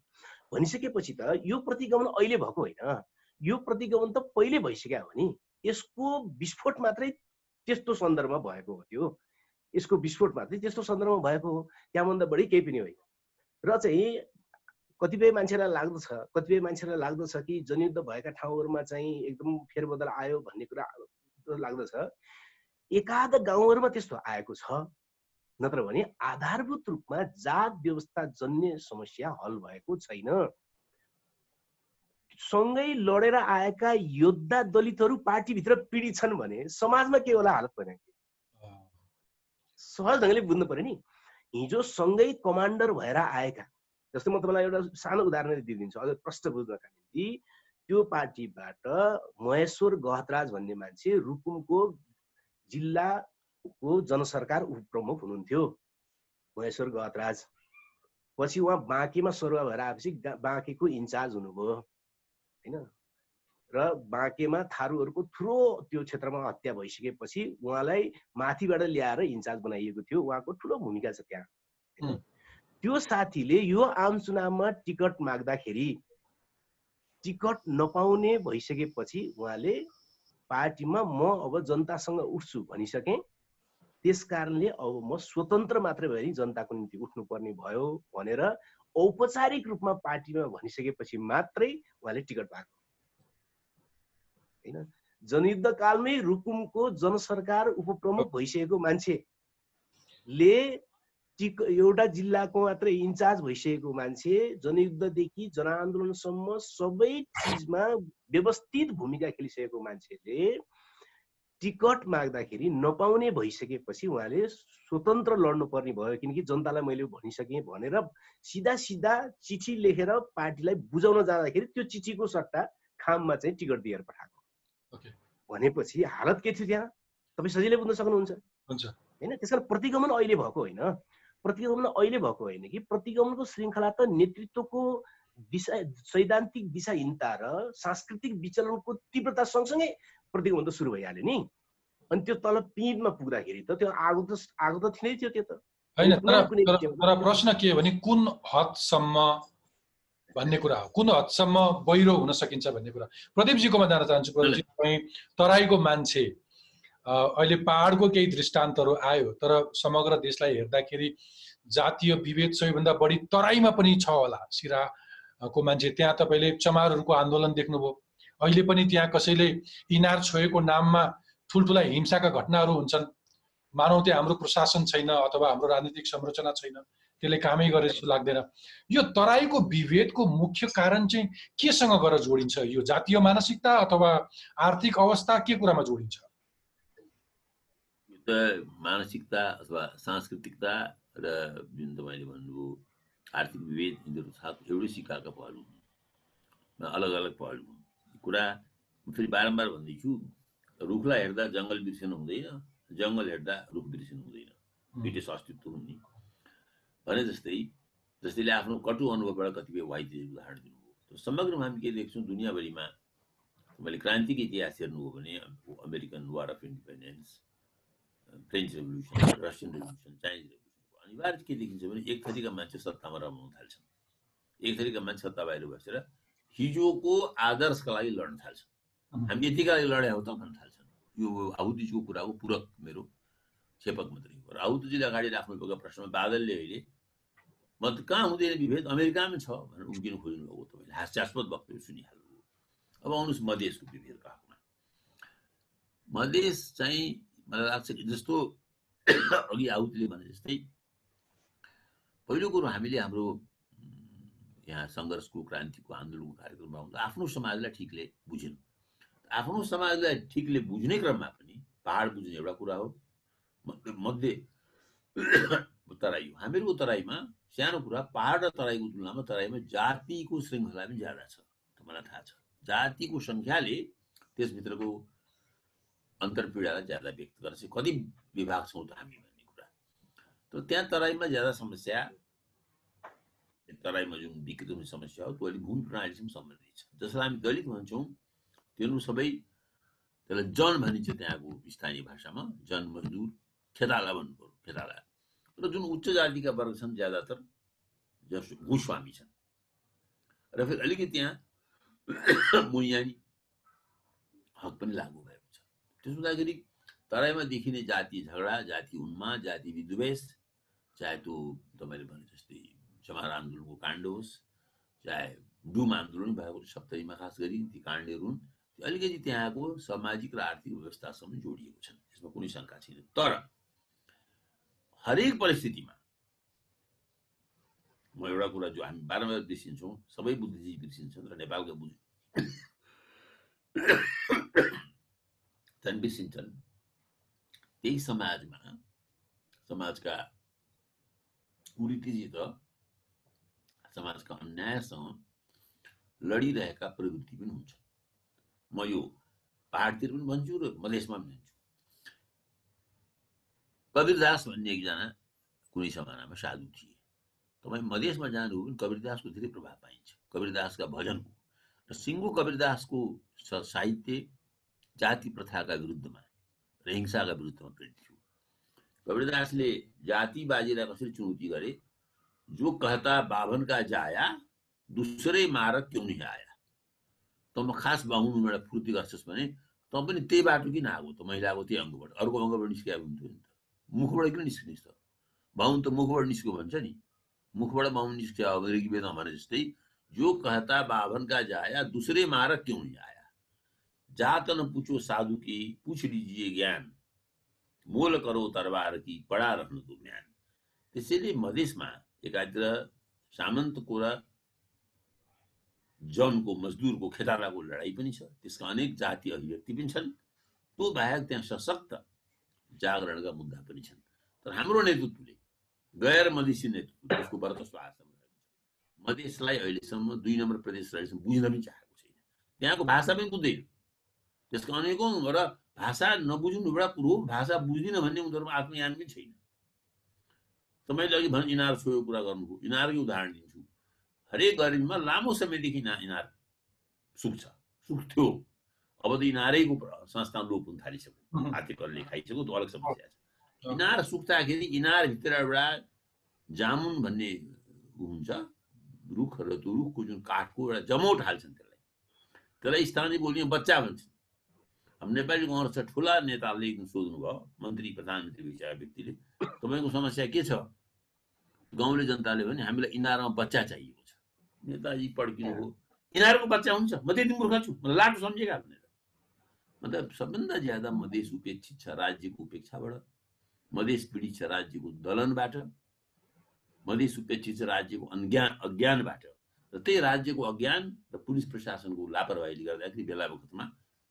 भनिसकेपछि त यो प्रतिगमन अहिले भएको होइन। यो प्रतिगमन त पहिले भइसक्यो हो नि यसको विस्फोट मात्रै त्यस्तो सन्दर्भमा भएको हो त्यो। यसको विस्फोट मात्रै त्यस्तो सन्दर्भमा भएको हो त्यहाँभन्दा बढी केही पनि होइन। र चाहिँ कतिपय मान्छेलाई लाग्दछ कतिपय मान्छेलाई लाग्दछ कि जनयुद्ध भएका ठाउँहरूमा चाहिँ एकदम फेरबदल आयो भन्ने कुरा लाग्दछ। एकाध गाउँहरूमा त्यस्तो आएको छ नत्र भने आधारभूत रूपमा जात व्यवस्था जन्य समस्या हल भएको छैन। सँगै लडेर आएका योद्धा दलितहरू पार्टीभित्र पीडित छन् भने समाजमा के होला हालत भने सहज ढङ्गले बुझ्नु पर्यो नि। हिजो सँगै कमान्डर भएर आएका जस्तै म तपाईँलाई एउटा सानो उदाहरण दिइदिन्छु अझ प्रष्ट बुझ्नका निम्ति। त्यो पार्टीबाट महेश्वर गहतराज भन्ने मान्छे रुकुमको जिल्लाको जनसरकार उपप्रमुख हुनुहुन्थ्यो महेश्वर गहतराज। पछि उहाँ बाँकीमा सरुवा भएर आएपछि बाँकीको इन्चार्ज हुनुभयो। होइन? र बाँकेमा थारूहरूको ठुलो त्यो क्षेत्रमा हत्या भइसकेपछि उहाँलाई माथिबाट ल्याएर इन्चार्ज बनाइएको थियो। उहाँको ठुलो भूमिका छ त्यहाँ। त्यो साथीले यो आम चुनावमा टिकट माग्दाखेरि टिकट नपाउने भइसकेपछि उहाँले पार्टीमा म अब जनतासँग उठ्छु भनिसकेँ। त्यस कारणले अब म स्वतन्त्र मात्रै भए जनताको निम्ति उठ्नुपर्ने भयो भनेर औपचारिक रूपमा पार्टीमा भनिसकेपछि मात्रै उहाँले टिकट पाएको। होइन? जनयुद्ध कालमै रुकुमको जनसरकार उपप्रमुख भइसकेको मान्छेले टिक एउटा जिल्लाको मात्रै इन्चार्ज भइसकेको मान्छे जनयुद्धदेखि जनआन्दोलनसम्म सबै चिजमा व्यवस्थित भूमिका खेलिसकेको मान्छेले टिकट माग्दाखेरि नपाउने भइसकेपछि उहाँले स्वतन्त्र लड्नु पर्ने भयो किनकि जनतालाई मैले भनिसकेँ भनेर सिधा सिधा चिठी लेखेर पार्टीलाई बुझाउन जाँदाखेरि त्यो चिठीको सट्टा खाममा चाहिँ टिकट दिएर पठाएको। भनेपछि हालत के थियो त्यहाँ? तपाईँ सजिलै बुझ्न सक्नुहुन्छ। होइन त्यस कारण प्रतिगमन अहिले भएको होइन। प्रतिगमन अहिले भएको होइन कि प्रतिगमनको श्रृङ्खला त नेतृत्वको दिशा सैद्धान्तिक दिशाहीनता र सांस्कृतिक विचलनको तीव्रता सँगसँगै प्रतिगमन त सुरु भइहाल्यो नि। अनि त्यो तल पिँधमा पुग्दाखेरि त त्यो आगो त आगो त थिँदै थियो त्यो त। होइन तर प्रश्न के हो भने कुन हदसम्म भन्ने कुरा हो? कुन हदसम्म बहिरो हुन सकिन्छ भन्ने कुरा प्रदीपजीकोमा जान चाहन्छु प्रदीपजी तपाईँ तराईको मान्छे। अहिले पहाडको केही दृष्टान्तहरू आयो तर समग्र देशलाई हेर्दाखेरि जातीय विभेद सबैभन्दा बढी तराईमा पनि छ होला। सिराको मान्छे त्यहाँ तपाईँले चमारहरूको आन्दोलन देख्नुभयो। अहिले पनि त्यहाँ कसैले इनार छोएको नाममा ठुल्ठुला हिंसाका घटनाहरू हुन्छन्। मानौ त्यहाँ हाम्रो प्रशासन छैन अथवा हाम्रो राजनीतिक संरचना छैन। त्यसले कामै गरे जस्तो लाग्दैन। यो तराईको विभेदको मुख्य कारण चाहिँ केसँग गएर जोडिन्छ? यो जातीय मानसिकता अथवा आर्थिक अवस्था के कुरामा जोडिन्छ? मानसिकता अथवा सांस्कृतिकता र जुन तपाईँले भन्नुभयो आर्थिक विभेद यिनीहरू साथ एउटै सिक्काका पहलु अलग अलग पहलु कुरा फेरि बारम्बार भन्दैछु रुखलाई हेर्दा जङ्गल बिर्सिनु हुँदैन जङ्गल हेर्दा रुख बिर्सिनु हुँदैन। दुइटै अस्तित्व हुन्। भने जस्तै जसले आफ्नो कटु अनुभवबाट कतिपय वाइद्य उदाहरण दिनुभयो। समग्रमा हामी के देख्छौँ दुनियाँभरिमा तपाईँले क्रान्तिको इतिहास हेर्नुभयो भने American war of independence French revolution Russian revolution Chinese revolution अनिवार्य के देखिन्छ भने एक थरीका मान्छे सत्तामा रमाउन थाल्छन्। एक थरीका मान्छे सत्ता बाहिर बसेर हिजोको आदर्शका लागि लड्न थाल्छन् हामी यतिका लागि लडे हौ त भन्न थाल्छन्। यो आहुतिजीको कुराको पूरक मेरो क्षेपक मात्रै हो। र आहुतिजीले अगाडि राख्नुभएको प्रश्नमा बादलले अहिले म त कहाँ हुँदैन विभेद? अमेरिकामै छ भनेर उम्किनु खोज्नुभएको तपाईँले। हास्यास्पद वक्तव्य सुनिहाल्नु अब आउनुहोस् मधेसको विभेदको हकमा मधेस चाहिँ मलाई लाग्छ कि जस्तो अघि आउतले भने जस्तै पहिलो कुरो हामीले हाम्रो यहाँ सङ्घर्षको क्रान्तिको आन्दोलनको कार्यक्रममा हुँदा आफ्नो समाजलाई ठिकले बुझेनौँ। आफ्नो समाजलाई ठिकले बुझ्ने क्रममा पनि पहाड बुझ्ने एउटा कुरा हो। मध्य तराई हामीहरूको तराईमा सानो कुरा पहाड र तराईको तुलनामा तराईमा जातिको श्रृङ्खला पनि ज्यादा छ मलाई थाहा छ। जातिको सङ्ख्याले त्यसभित्रको अन्तर्पीडालाई ज्यादा व्यक्त गर्छ। कति विभाग छौँ त हामी भन्ने कुरा। तर त्यहाँ तराईमा ज्यादा समस्या तराईमा जुन विकृत हुने समस्या हो त्यो अलिक भूमि प्रणालीसँग सम्बन्धित छ। जसलाई हामी दलित भन्छौँ तिनीहरू सबै त्यसलाई जन भनिन्छ त्यहाँको स्थानीय भाषामा जन मजदुर खेताला भन्नु पऱ्यो खेताला। र जुन उच्च जातिका वर्ग छन् ज्यादातर जस भूस्वामी छन्। र फेरि अलिकति त्यहाँ मुयानी हक पनि लागू भएको छ। त्यसो हुँदाखेरि तराईमा देखिने जातीय झगडा जाति उन्माद जाति विद्वेष चाहे त्यो तपाईँले भने जस्तै चमार आन्दोलनको काण्ड होस् चाहे डुम आन्दोलन भएको सप्तरीमा खास गरी ती काण्डहरू हुन् त्यो अलिकति त्यहाँको सामाजिक र आर्थिक व्यवस्थासँग जोडिएको छन् यसमा कुनै शङ्का छैन। तर हरेक परिस्थितिमा म एउटा कुरा जो हामी बारम्बार बिर्सिन्छौँ सबै बुद्धिजीवी बिर्सिन्छन् र नेपालका बुझ झन् बिर्सिन्छन् त्यही समाजमा समाजका कुरीतिसित समाजका अन्यायसँग लडिरहेका प्रवृत्ति पनि हुन्छ। म यो पाहाडतिर पनि भन्छु र मधेसमा पनि भन्छु। कबीरदास भन्ने एकजना कुनै जमानामा साधु थिए। तपाईँ मधेसमा जानुभयो भने कबीरदासको धेरै प्रभाव पाइन्छ। कबीरदासका भजनको र सिङ्गो कबीरदासको साहित्य जाति प्रथाका विरुद्धमा र हिंसाका विरुद्धमा प्रेरित थियो। कबीरदासले जातिबाजीलाई कसरी चुनौती गरे जो कहता बाभन का जाया, दूसरे मारक क्यों नहीं आया? तँमा खास बाहुनुबाट फुर्ती गर्छस् भने तँ पनि त्यही बाटो किन आएको त महिलाको त्यही अङ्गबाट अर्को अङ्गबाट निस्किएको हुन्थ्यो नि त मुखबाट किन निस्किनेस् त बाहुन त मुखबाट निस्क्यो भन्छ नि मुखबाट बाहुन निस्क्यो अब ऋग्वेदमा भने जस्तै जो कहता बाभन का जाया, दूसरे मारक क्यों नहीं आया? जात न पूछो साधु की, पूछ लीजिए ज्ञान। मोल करो तरबार की, पडा रहनु दो ज्ञान। त्यसैले मधेसमा एकातिर सामन्तको र जनको मजदुरको खेतालाको लडाइँ पनि छ। त्यसका अनेक जातीय अभिव्यक्ति पनि छन्। त्यो बाहेक त्यहाँ सशक्त जागरणका मुद्दा पनि छन्। तर हाम्रो नेतृत्वले गैर मधेसी नेतृत्व त्यसको कस्तो आशा मधेसलाई अहिलेसम्म दुई नम्बर प्रदेश अहिलेसम्म बुझ्न पनि चाहेको छैन। त्यहाँको भाषा पनि बुझ्दैन त्यसका अनेकौँ र भाषा नबुझ्नु एउटा कुरो भाषा बुझ्दिनँ भन्ने उनीहरूमा आत्मज्ञान पनि छैन। तपाईँले अघि भन इनार छोएको कुरा गर्नुभयो। इनारकै उदाहरण दिन्छु। हरेक गरिबमा लामो समयदेखि इना इनार सुक्छ। सुक्थ्यो। अब त इनारैको प्र- संस्था लोप हुन थालिसक्यो. हातेकरले खाइसक्यो त्यो अलग समस्या छ। इनार सुक्दाखेरि इनारभित्र एउटा जामुन भन्ने हुन्छ। रुख र त्यो रुखको जुन काठको एउटा जमौट हाल्छन् त्यसलाई। त्यसलाई स्थानीय बोलीमा बच्चा भन्छन्। अब नेपाली कङ्ग्रेस छ ठुला नेताले सोध्नुभयो मन्त्री प्रधानमन्त्री भइसकेका व्यक्तिले तपाईँको समस्या के छ? गाउँले जनताले भने हामीलाई इनारमा बच्चा चाहिएको छ। नेताजी पड्किनु हो। इनारको बच्चा हुन्छ। म त्यति मूर्ख छु। मलाई लाटो सम्झेका भनेर। मतलब सबभन्दा ज्यादा मधेस उपेक्षित छ राज्यको उपेक्षाबाट। मधेस पीडित छ राज्यको दलनबाट। मधेस उपेक्षित छ राज्यको अज्ञान अज्ञानबाट। र त्यही राज्यको अज्ञान र पुलिस प्रशासनको लापरवाहीले गर्दाखेरि बेला बखतमा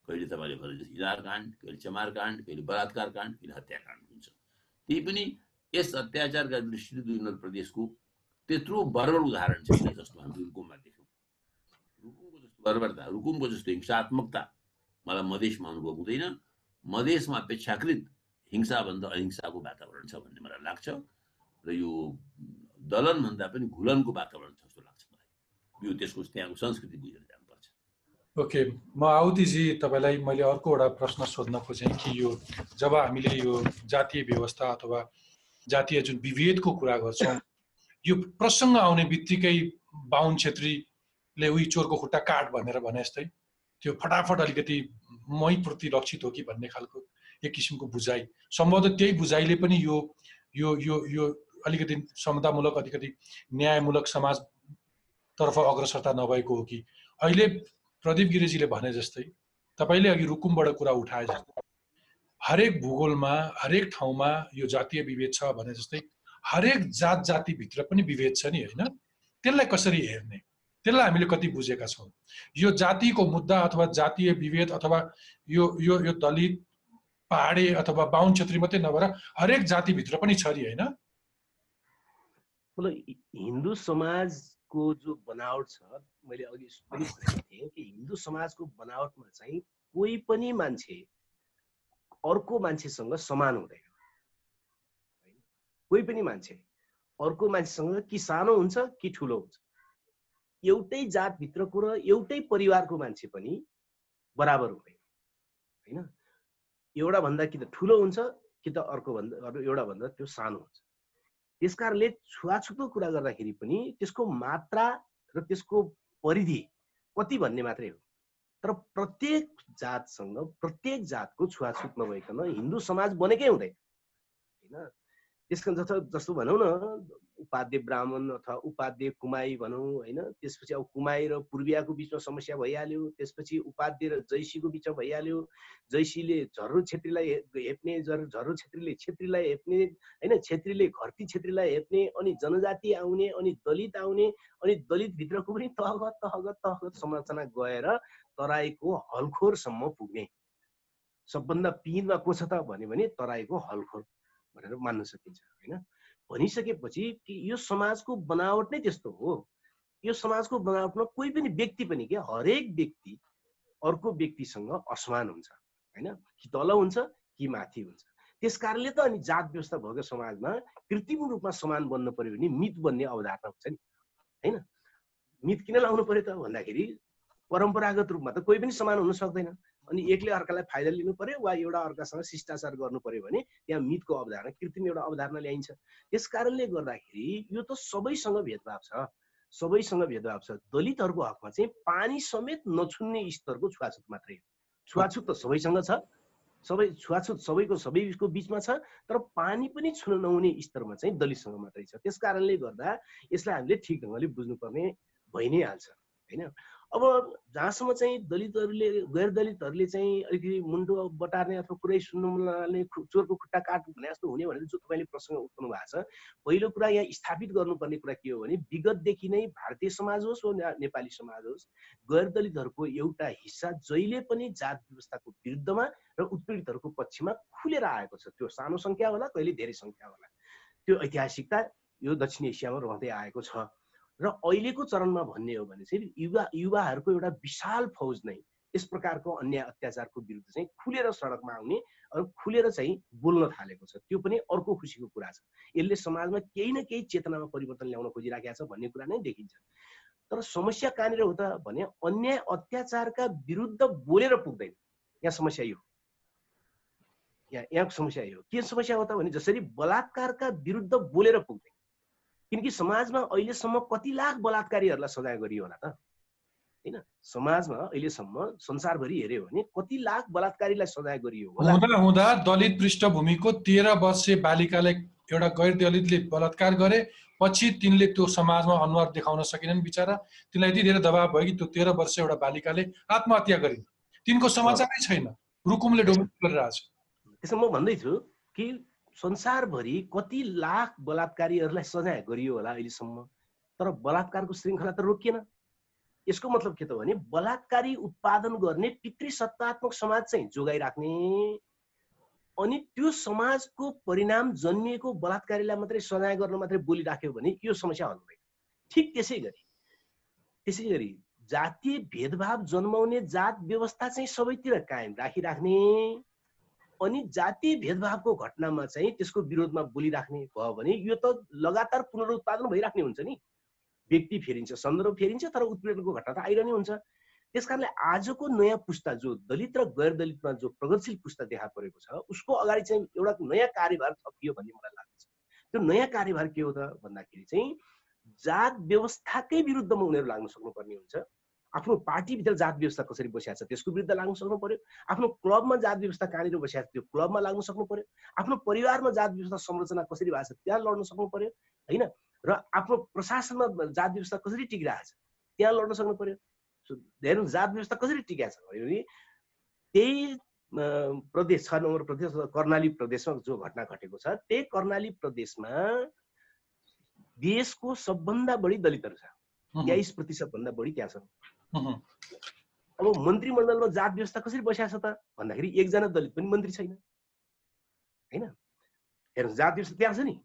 कहिले तपाईँले भने जस्तो काण्ड कहिले चमार काण्ड कहिले बलात्कार काण्ड कहिले हत्याकाण्ड हुन्छ। त्यही पनि यस अत्याचारका दृष्टिले दुई प्रदेशको त्यत्रो बर्बर उदाहरण छैन जस्तो हामी रुकुममा देख्यौँ। रुकुमको जस्तो बर्बरता रुकुमको जस्तो हिंसात्मकता मलाई मधेसमा अनुभव हुँदैन। मधेसमा अपेक्षाकृत हिंसाभन्दा अहिंसाको वातावरण छ भन्ने मलाई लाग्छ र यो दलनभन्दा पनि घुलनको वातावरण छ जस्तो लाग्छ मलाई। यो त्यसको त्यहाँको संस्कृति बुझेर जानुपर्छ। ओके म आउदीजी तपाईँलाई मैले अर्को एउटा प्रश्न सोध्न खोजेँ कि यो जब हामीले यो जातीय व्यवस्था अथवा जातीय जुन विभेदको कुरा गर्छौँ यो प्रसङ्ग आउने बित्तिकै बाहुन छेत्रीले उही चोरको खुट्टा काट भनेर भने जस्तै त्यो फटाफट अलिकति मैप्रति लक्षित हो कि भन्ने खालको एक किसिमको बुझाइ। सम्भवतः त्यही बुझाइले पनि यो यो यो यो अलिकति समतामूलक अलिकति न्यायमूलक समाजतर्फ अग्रसरता नभएको हो कि। अहिले प्रदीप गिरिजीले भने जस्तै तपाईँले अघि रुकुमबाट कुरा उठाए जस्तै। हरेक भूगोलमा हरेक ठाउँमा यो जातीय विभेद छ भने जस्तै हरेक जात जातिभित्र पनि विभेद छ नि होइन? त्यसलाई कसरी हेर्ने? त्यसलाई हामीले कति बुझेका छौँ? यो जातिको मुद्दा अथवा जातीय विभेद अथवा यो यो यो दलित पहाडे अथवा बाहुन क्षेत्री मात्रै नभएर हरेक जातिभित्र पनि छ नि होइन? हिन्दू समाजको जो बनावट छ मैले अघि पनि भनेको थिएँ कि हिन्दू समाजको बनावटमा चाहिँ कोही पनि मान्छे अर्को मान्छेसँग समान हुँदैन? कोही पनि मान्छे अर्को मान्छेसँग कि सानो हुन्छ कि ठुलो हुन्छ। एउटै जातभित्रको र एउटै परिवारको मान्छे पनि बराबर हुँदैन होइन? एउटा भन्दा कि त ठुलो हुन्छ कि त अर्को भन्दा एउटा भन्दा त्यो सानो हुन्छ। त्यस कारणले छुवाछुतको कुरा गर्दाखेरि पनि त्यसको मात्रा र त्यसको परिधि कति भन्ने मात्रै हो। तर प्रत्येक जातसँग प्रत्येक जातको छुवाछुत नभइकन हिन्दू समाज बनेकै हुँदैन होइन? त्यस कारण जस्तो जस्तो भनौँ न उपाध्य ब्राह्मण अथवा उपाध्य कुमाई भनौँ होइन? त्यसपछि अब कुमाई र पूर्वियाको बिचमा समस्या भइहाल्यो। त्यसपछि उपाध्य र जैसीको बिचमा भइहाल्यो। जैसीले झर्रो छेत्रीलाई हेप्ने झर झर्रो छेत्रीले छेत्रीलाई हेप्ने होइन? छेत्रीले घरती छेत्रीलाई हेप्ने अनि जनजाति आउने अनि दलित आउने अनि दलितभित्रको पनि तहगत तहगत तहगत संरचना गएर तराईको हलखोरसम्म पुग्ने। सबभन्दा पिँधमा को छ त भन्यो भने तराईको हलखोर भनेर मान्न सकिन्छ होइन? भनिसकेपछि कि यो समाजको बनावट नै त्यस्तो हो। यो समाजको बनावटमा कोही पनि व्यक्ति पनि के हरेक व्यक्ति अर्को व्यक्तिसँग असमान हुन्छ होइन? कि तल हुन्छ कि माथि हुन्छ। त्यस कारणले त अनि जात व्यवस्था भएको समाजमा कृत्रिम रूपमा समान बन्न पर्यो भने मित बन्ने अवधारणा हुन्छ नि होइन? मित किन लाउनु पर्यो त भन्दाखेरि परम्परागत रूपमा त कोही पनि समान हुन सक्दैन। अनि एकले अर्कालाई फाइदा लिनु पर्यो वा एउटा अर्कासँग शिष्टाचार गर्नु पर्यो भने त्यहाँ मितको अवधारणा कृत्रिम एउटा अवधारणा ल्याइन्छ। त्यस कारणले गर्दाखेरि यो त सबैसँग भेदभाव छ। सबैसँग भेदभाव छ। दलितहरूको हकमा चाहिँ पानी समेत नछुन्ने स्तरको छुवाछुत मात्रै हो। छुवाछुत त सबैसँग छ। सबै छुवाछुत सबैको सबैको बिचमा छ तर पानी पनि छुन नहुने स्तरमा चाहिँ दलितसँग मात्रै छ। त्यस कारणले गर्दा यसलाई हामीले ठिक ढङ्गले बुझ्नुपर्ने भइ नै हाल्छ। होइन? अब जहाँसम्म चाहिँ दलितहरूले गैर दलितहरूले चाहिँ अलिकति मुन्टो बटार्ने अथवा कुरै सुन्नु खु- चोरको खुट्टा काट भने जस्तो हुने भनेर जो तपाईँले प्रसङ्ग उठाउनु भएको छ। पहिलो कुरा यहाँ स्थापित गर्नुपर्ने कुरा के हो भने विगतदेखि नै भारतीय समाज होस् वा नेपाली समाज होस् गैर दलितहरूको एउटा हिस्सा जहिले पनि जात व्यवस्थाको विरुद्धमा र उत्पीडितहरूको पक्षमा खुलेर आएको छ। त्यो सानो सङ्ख्या होला कहिले धेरै सङ्ख्या होला। त्यो ऐतिहासिकता यो दक्षिण एसियामा रहँदै आएको छ। र अहिलेको चरणमा भन्ने हो भने चाहिँ युवा युवाहरूको एउटा विशाल फौज नै यस प्रकारको अन्याय अत्याचारको विरुद्ध चाहिँ खुलेर सडकमा आउने अनि खुलेर चाहिँ बोल्न थालेको छ। त्यो पनि अर्को खुसीको कुरा छ। यसले समाजमा केही न केही चेतनामा परिवर्तन ल्याउन खोजिराखेको छ भन्ने कुरा नै देखिन्छ। तर समस्या कहाँनिर हो त भने अन्याय अत्याचारका विरुद्ध बोलेर पुग्दैन। यहाँ समस्या यो यहाँ यहाँको समस्या यो के समस्या हो त भने जसरी बलात्कारका विरुद्ध बोलेर पुग्दैन। किनकि समाजमा अहिलेसम्म कति लाख बलात्कारीहरूलाई सजाय गरियो होला त? होइन समाजमा अहिलेसम्म संसारभरि हेऱ्यो भने कति लाख बलात्कारीलाई सजाय गरियो हुँदा हुँदा दलित पृष्ठभूमिको तेह्र वर्षीय बालिकालाई एउटा गैर दलितले बलात्कार गरे पछि तिनले त्यो समाजमा अनुहार देखाउन सकेनन् बिचरा। तिनलाई यति धेरै दबाब भयो कि त्यो तेह्र वर्ष एउटा बालिकाले आत्महत्या गरिन्। तिनको समाचारै छैन। रुकुमले डोमिनेट गरिरहेछ। त्यसमा म भन्दैछु कि संसारभरि कति लाख बलात्कारीहरूलाई सजाय गरियो होला अहिलेसम्म? तर बलात्कारको श्रृङ्खला त रोकिएन। यसको मतलब के त भने बलात्कारी उत्पादन गर्ने पितृसत्तात्मक समाज चाहिँ जोगाइराख्ने अनि त्यो समाजको परिणाम जन्मिएको बलात्कारीलाई मात्रै सजाय गर्न मात्रै बोलिराख्यो भने यो समस्या हल हुँदैन ठिक त्यसै गरी त्यसै गरी जातीय भेदभाव जन्माउने जात व्यवस्था चाहिँ सबैतिर कायम राखिराख्ने। अनि जातीय भेदभावको घटनामा चाहिँ त्यसको विरोधमा बोलिराख्ने भयो भने यो त लगातार पुनरुत्पादन भइराख्ने हुन्छ नि। व्यक्ति फेरिन्छ सन्दर्भ फेरिन्छ तर उत्पीडनको घटना त आइरहने हुन्छ। त्यस कारणले आजको नयाँ पुस्ता जो दलित र गैर दलितमा जो प्रगतिशील पुस्ता देखा परेको छ उसको अगाडि चाहिँ एउटा नयाँ कार्यभार थपियो भन्ने मलाई लाग्छ त्यो नयाँ कार्यभार के हो त भन्दाखेरि चाहिँ जात व्यवस्थाकै विरुद्धमा उनीहरू लाग्न सक्नुपर्ने हुन्छ। आफ्नो पार्टीभित्र जात व्यवस्था कसरी बसिएको छ त्यसको विरुद्ध लाग्न सक्नु पर्यो। आफ्नो क्लबमा जात व्यवस्था कहाँनिर बसिएको छ त्यो क्लबमा लाग्न सक्नु पर्यो। आफ्नो परिवारमा जात व्यवस्था संरचना कसरी भएको छ? त्यहाँ लड्न सक्नु पर्यो होइन? र आफ्नो प्रशासनमा जात व्यवस्था कसरी टिकिरहेको छ त्यहाँ लड्न सक्नु पर्यो। हेर्नु जात व्यवस्था कसरी टिकेको छ भने त्यही प्रदेश छ नम्बर प्रदेश कर्णाली प्रदेशमा जो घटना घटेको छ त्यही कर्णाली प्रदेशमा देशको सबभन्दा बढी दलितहरू छ। तेइस प्रतिशत भन्दा बढी त्यहाँ छन् अब मन्त्रीमण्डलमा जात व्यवस्था कसरी बसिएको छ त? भन्दाखेरि एकजना दलित पनि मन्त्री छैन। होइन? हेर्नु जात व्यवस्था त्यहाँ छ नि।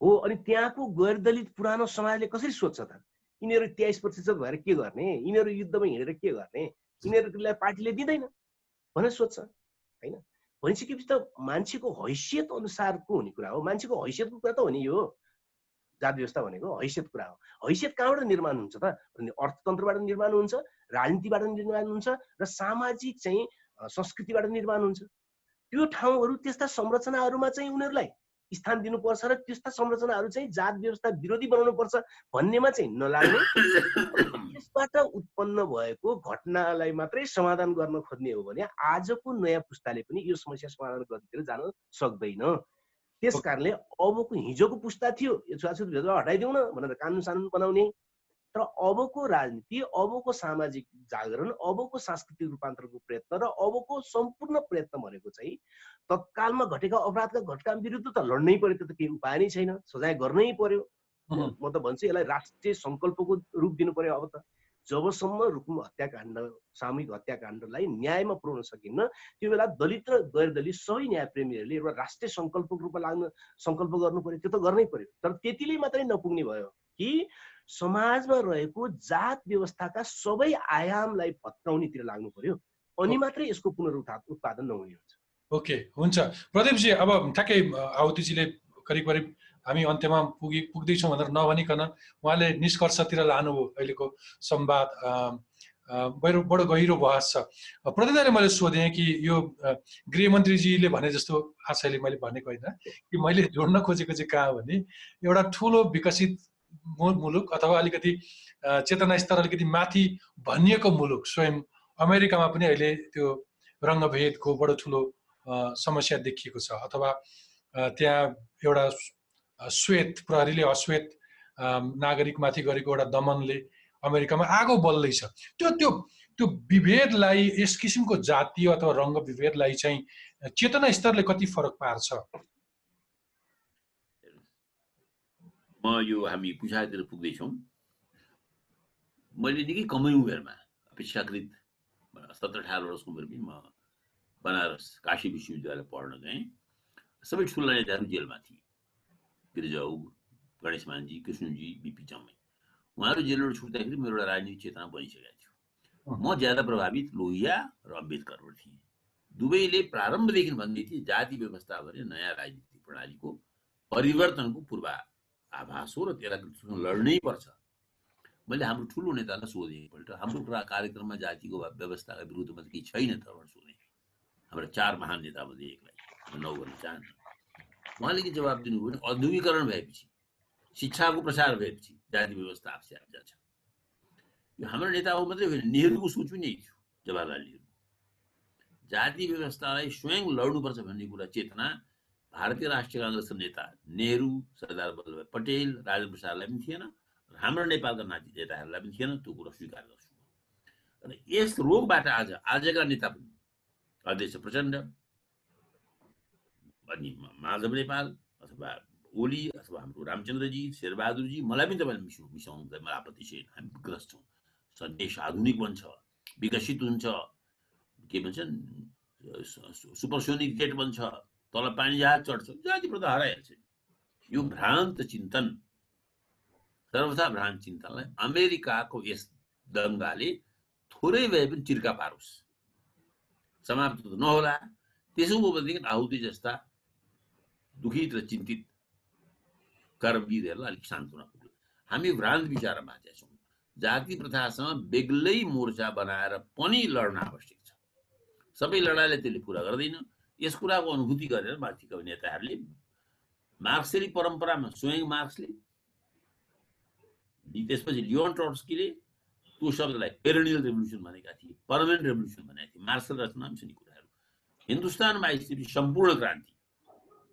हो अनि त्यहाँको गैर दलित पुरानो समाजले कसरी सोध्छ त? यिनीहरू तेइस प्रतिशत भएर के गर्ने? यिनीहरू युद्धमा हिँडेर के गर्ने? यिनीहरूलाई पार्टीले दिँदैन भनेर सोध्छ। होइन? भनिसकेपछि त मान्छेको हैसियत अनुसारको हुने कुरा हो। मान्छेको हैसियतको कुरा त हो नि यो। जात व्यवस्था भनेको हैसियत कुरा हो। हैसियत कहाँबाट निर्माण हुन्छ त? भने अर्थतन्त्रबाट निर्माण हुन्छ राजनीतिबाट निर्माण हुन्छ र सामाजिक चाहिँ संस्कृतिबाट निर्माण हुन्छ। त्यो ठाउँहरू त्यस्ता संरचनाहरूमा चाहिँ उनीहरूलाई स्थान दिनुपर्छ र त्यस्ता संरचनाहरू चाहिँ जात व्यवस्था विरोधी बनाउनु पर्छ भन्नेमा चाहिँ नलाग्ने त्यसबाट उत्पन्न भएको घटनालाई मात्रै समाधान गर्न खोज्ने हो भने आजको नयाँ पुस्ताले पनि यो समस्या समाधान गर्नेतिर जान सक्दैन। त्यस कारणले अबको हिजोको पुस्ता थियो यो छुवाछुत भेदभाव हटाइदिउँ न भनेर कानुन सानुन बनाउने। तर अबको राजनीति अबको सामाजिक जागरण अबको सांस्कृतिक रूपान्तरणको प्रयत्न र अबको सम्पूर्ण प्रयत्न भनेको चाहिँ तत्कालमा घटेका अपराधका घटका विरुद्ध त लड्नै पर्यो त्यो त केही उपाय नै छैन सजाय गर्नै पर्यो म त भन्छु यसलाई राष्ट्रिय सङ्कल्पको रूप दिनु पर्यो अब त। जबसम्म रुकुम हत्याकाण्ड सामूहिक हत्याकाण्डलाई न्यायमा पुर्याउन सकिन्न त्यो बेला दलित र गैर दलित सबै न्यायप्रेमीहरूले एउटा राष्ट्रिय सङ्कल्पको रूपमा लाग्न सङ्कल्प गर्नु पर्यो त्यो त गर्नै पर्यो तर त्यतिले मात्रै नपुग्ने भयो कि समाजमा रहेको जात व्यवस्थाका सबै आयामलाई भत्काउनेतिर लाग्नु पर्यो अनि मात्रै यसको पुनरुत्था उत्पादन नहुने हुन्छ। ओके हुन्छ। प्रदीपजी अब ठ्याक्कै आहुतिजीले करिब करिब हामी अन्त्यमा पुगि पुग्दैछौँ भनेर नभनिकन उहाँले निष्कर्षतिर लानुभयो अहिलेको संवाद बडो बडो गहिरो बहस छ। प्रदीपलाई मैले सोधेँ कि यो गृहमन्त्रीजीले भने जस्तो आशयले मैले भनेको होइन कि मैले जोड्न खोजेको चाहिँ कहाँ भने एउटा ठुलो विकसित मुलुक अथवा अलिकति चेतना स्तर अलिकति माथि भनिएको मुलुक स्वयं अमेरिकामा पनि अहिले त्यो रङ्गभेदको बडो ठुलो समस्या देखिएको छ। अथवा त्यहाँ एउटा श्वेत प्रहरीले अश्वेत नागरिकमाथि गरेको एउटा दमनले अमेरिकामा आगो बल्दैछ। त्यो त्यो त्यो विभेदलाई यस किसिमको जातीय अथवा रङ्ग विभेदलाई चाहिँ चेतना स्तरले कति फरक पार्छ? म यो हामी पुछातिर पुग्दैछौँ। मैले निकै कमै उमेरमा अपेक्षाकृत सत्र अठार वर्षको उमेरमै म बनारस काशी विश्वविद्यालय पढ्न गएँ। सबै ठुला नेताहरू जेलमा थिए गिरिजाऊ गणेश मानजी कृष्णजी बिपी चम्मै उहाँहरू जेलबाट छुट्दाखेरि मेरो एउटा राजनीतिक चेतना बनिसकेको थियो म ज़्यादा प्रभावित लोहिया र अम्बेदकरबाट थिएँ दुवैले प्रारम्भदेखि भन्दै थिए जाति व्यवस्था भने नयाँ राजनीतिक प्रणालीको परिवर्तनको पूर्वा आभास हो र त्यसलाई लड्नै पर्छ मैले हाम्रो ठुलो नेतालाई सोधेँ एकपल्ट हाम्रो कुरा कार्यक्रममा जातिको व्यवस्थाका विरुद्धमा त केही छैन त भनेर सोधेँ हाम्रा चार महान नेतामध्ये एकलाई नौ गर्न चाहन्न उहाँले जवाब दिनुभयो भने औद्योगिकरण भएपछि शिक्षाको प्रसार भएपछि जाति व्यवस्था आफ जान्छ यो हाम्रो नेता हो मात्रै होइन नेहरूको सोच पनि यही थियो, जवाहरलाल नेहरू। जाति व्यवस्थालाई स्वयं लड्नुपर्छ भन्ने कुरा चेतना भारतीय राष्ट्रिय काङ्ग्रेसका नेता नेहरू, सरदार वल्लभ पटेल राजेन्द्र प्रसादलाई पनि थिएन हाम्रो नेपालका नाति नेताहरूलाई पनि थिएन, त्यो कुरा स्वीकार गर्छु। र यस रोगबाट आज आजका नेता पनि अध्यक्ष प्रचण्ड अनि माधव नेपाल अथवा ओली अथवा हाम्रो रामचन्द्रजी शेरबहादुरजी मलाई पनि तपाईँले मिसाउ मिसाउनु मलाई आपत्ति छैन हामी ग्रस्त छौँ। सन्देश आधुनिक बन्छ विकसित हुन्छ के भन्छन् सुपरसोनिक जेट बन्छ तल पानी जहाज चढ्छ जाति प्रथा हराइहाल्छ। यो भ्रान्त चिन्तन सर्वथा भ्रान्त चिन्तनलाई अमेरिकाको यस दङ्गाले थोरै भए पनि चिर्का पारोस् समाप्त नहोला। त्यसो हो भनेदेखि आहुति जस्ता दुखित र चिन्तित कर्मवीरहरूलाई अलिक सान्त्वना पुग्यो। हामी भ्रान्त विचार बाँचेका छौँ जाति प्रथासँग बेग्लै मोर्चा बनाएर पनि लड्न आवश्यक छ। सबै लडाइँलाई त्यसले पुरा गर्दैन। यस कुराको अनुभूति गरेर माथिका नेताहरूले मार्क्सेली परम्परामा स्वयं मार्क्सले त्यसपछि लियोन ट्रट्स्कीले त्यो शब्दलाई पेरेनियल रेभोल्युसन भनेका थिए पर्मानेन्ट रेभोल्युसन भनेका थिए। मार्क्सल छन् यी कुराहरू। हिन्दुस्तानमा आइसकेपछि सम्पूर्ण क्रान्ति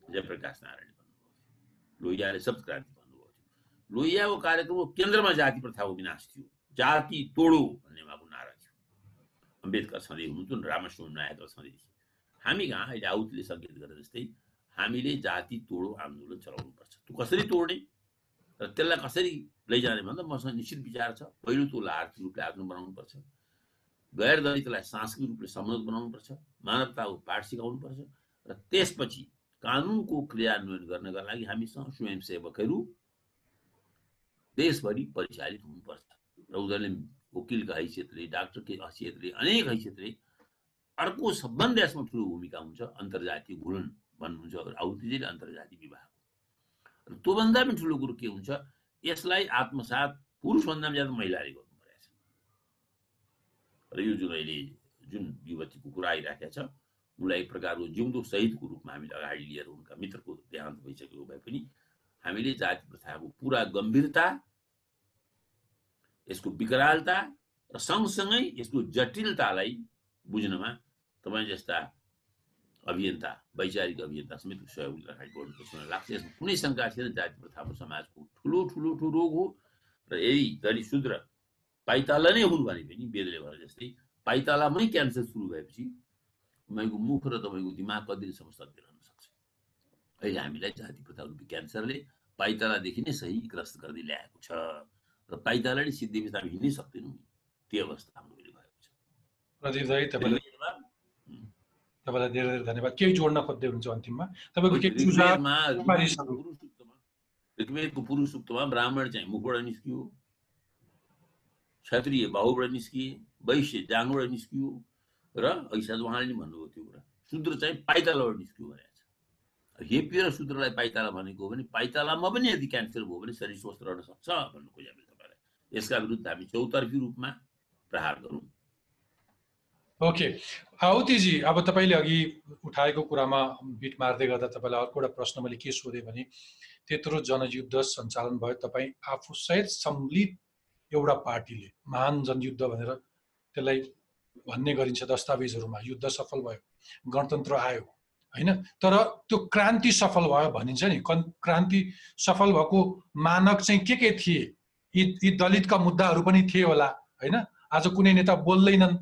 जयप्रकाश नारायणले भन्नुभएको थियो लोहियाले शब्द क्रान्ति भन्नुभएको थियो लोहियाको कार्यक्रमको केन्द्रमा जाति प्रथाको विनाश थियो जाति तोडो भन्ने उहाँको नारा थियो अम्बेदकर सधैँ हुनुहुन्थ्यो रामस्वामी नायक सधैँ हामी कहाँ अहिले आउतले सङ्केत गरे जस्तै हामीले जाति तोडो आन्दोलन चलाउनुपर्छ त्यो कसरी तोड्ने र त्यसलाई कसरी लैजाने भन्दा मसँग निश्चित विचार छ पहिलो तोलाई आर्थिक रूपले आफ्नो बनाउनुपर्छ गैर दलितलाई सांस्कृतिक रूपले सम्मत बनाउनुपर्छ मानवताको पाठ सिकाउनुपर्छ र त्यसपछि कानुनको क्रियान्वयन गर्नका लागि हामीसँग स्वयंसेवकहरू देशभरि परिचालित हुनुपर्छ। र उनीहरूले वकिलका हैसियतले डाक्टरको हैसियतले अनेक हैसियतले अर्को सबभन्दा यसमा ठुलो भूमिका हुन्छ अन्तर्जातीय घुलन भन्नुहुन्छ आउतीजीले अन्तर्जातीय विवाह र त्योभन्दा पनि ठुलो कुरो के हुन्छ यसलाई आत्मसात पुरुषभन्दा पनि ज्यादा महिलाले गर्नु परेको छ। र यो जुन अहिले जुन युवतीको कुरा आइराखेको छ उनलाई एक प्रकारको जिउँदो शहीदको रूपमा हामीले अगाडि लिएर उनका मित्रको देहान्त भइसकेको भए पनि हामीले जाति प्रथाको पुरा गम्भीरता, यसको विकरालता र सँगसँगै यसको जटिलतालाई बुझ्नमा तपाईँ जस्ता अभियन्ता, वैचारिक अभियन्ता समेत सहयोग अगाडि बढ्नुपर्छ मलाई लाग्छ। यसमा कुनै शङ्का छैन जाति प्रथाको समाजको ठुलो ठुलो ठुलो रोग हो र यदि दलित शुद्र पाइताला नै हुन् भने पनि वेदले भने जस्तै पाइतालामै क्यान्सर सुरु तपाईँको मुख र तपाईँको दिमाग कतिसम्म सत्य रहन सक्छ। अहिले हामीलाई जाति प्रथा रूपी क्यान्सरले पाइतालादेखि नै सही ग्रस्त गर्दै ल्याएको छ र पाइताला नै सिद्धिएपछि हामी हिँड्नै सक्दैनौँ त्यो अवस्था हाम्रो अहिले भएको छ। प्रदीप दाई तपाईँलाई तपाईँलाई धेरै धेरै धन्यवाद। केही जोड्न खोज्दै हुनुहुन्छ अन्तिममा। तपाईँको ऋग्वेदको पुरुष सूक्तमा ब्राह्मण चाहिँ मुखबाट निस्कियो। क्षत्रिय बाहुबाट निस्किए। वैश्य जाङबाट निस्कियो। र अघि साथ उहाँले नि भन्नुभयो त्यो कुरा शूद्र चाहिँ पाइतालाबाट निस्कियो भनेको छ। हेपियो र पाइताला भनेको हो भने पाइतालामा पनि यदि क्यान्सर भयो भने शरीर स्वस्थ रहन सक्छ भन्नु खोजेँ मैले तपाईँलाई। यसका विरुद्ध हामी चौतर्फी रूपमा प्रहार गरौँ। ओके। आउतीजी अब तपाईँले अघि उठाएको कुरामा बिट मार्दै गर्दा तपाईँलाई अर्को एउटा प्रश्न मैले के सोधेँ भने त्यत्रो जनयुद्ध सञ्चालन भयो तपाईँ आफू सहित सम्मिलित एउटा पार्टीले महान जनयुद्ध भनेर त्यसलाई भन्ने गरिन्छ दस्तावेजहरूमा। युद्ध सफल भयो गणतन्त्र आयो होइन? तर त्यो क्रान्ति सफल भयो भनिन्छ नि। क्रान्ति सफल भएको मानक चाहिँ के के थिए? यी यी दलितका मुद्दाहरू पनि थिए होला होइन? आज कुनै नेता बोल्दैनन्।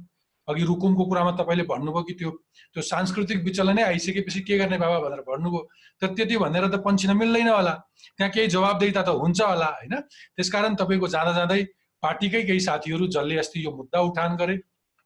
अघि रुकुमको कुरामा तपाईँले भन्नुभयो कि त्यो त्यो सांस्कृतिक विचलनै आइसकेपछि के गर्ने बाबा भनेर भन्नुभयो। तर त्यति भनेर त पन्छिन मिल्दैन होला। त्यहाँ केही जवाबदेता त हुन्छ होला होइन? त्यसकारण तपाईँको जाँदा जाँदै पार्टीकै केही साथीहरू जसले अस्ति यो मुद्दा उठान गरे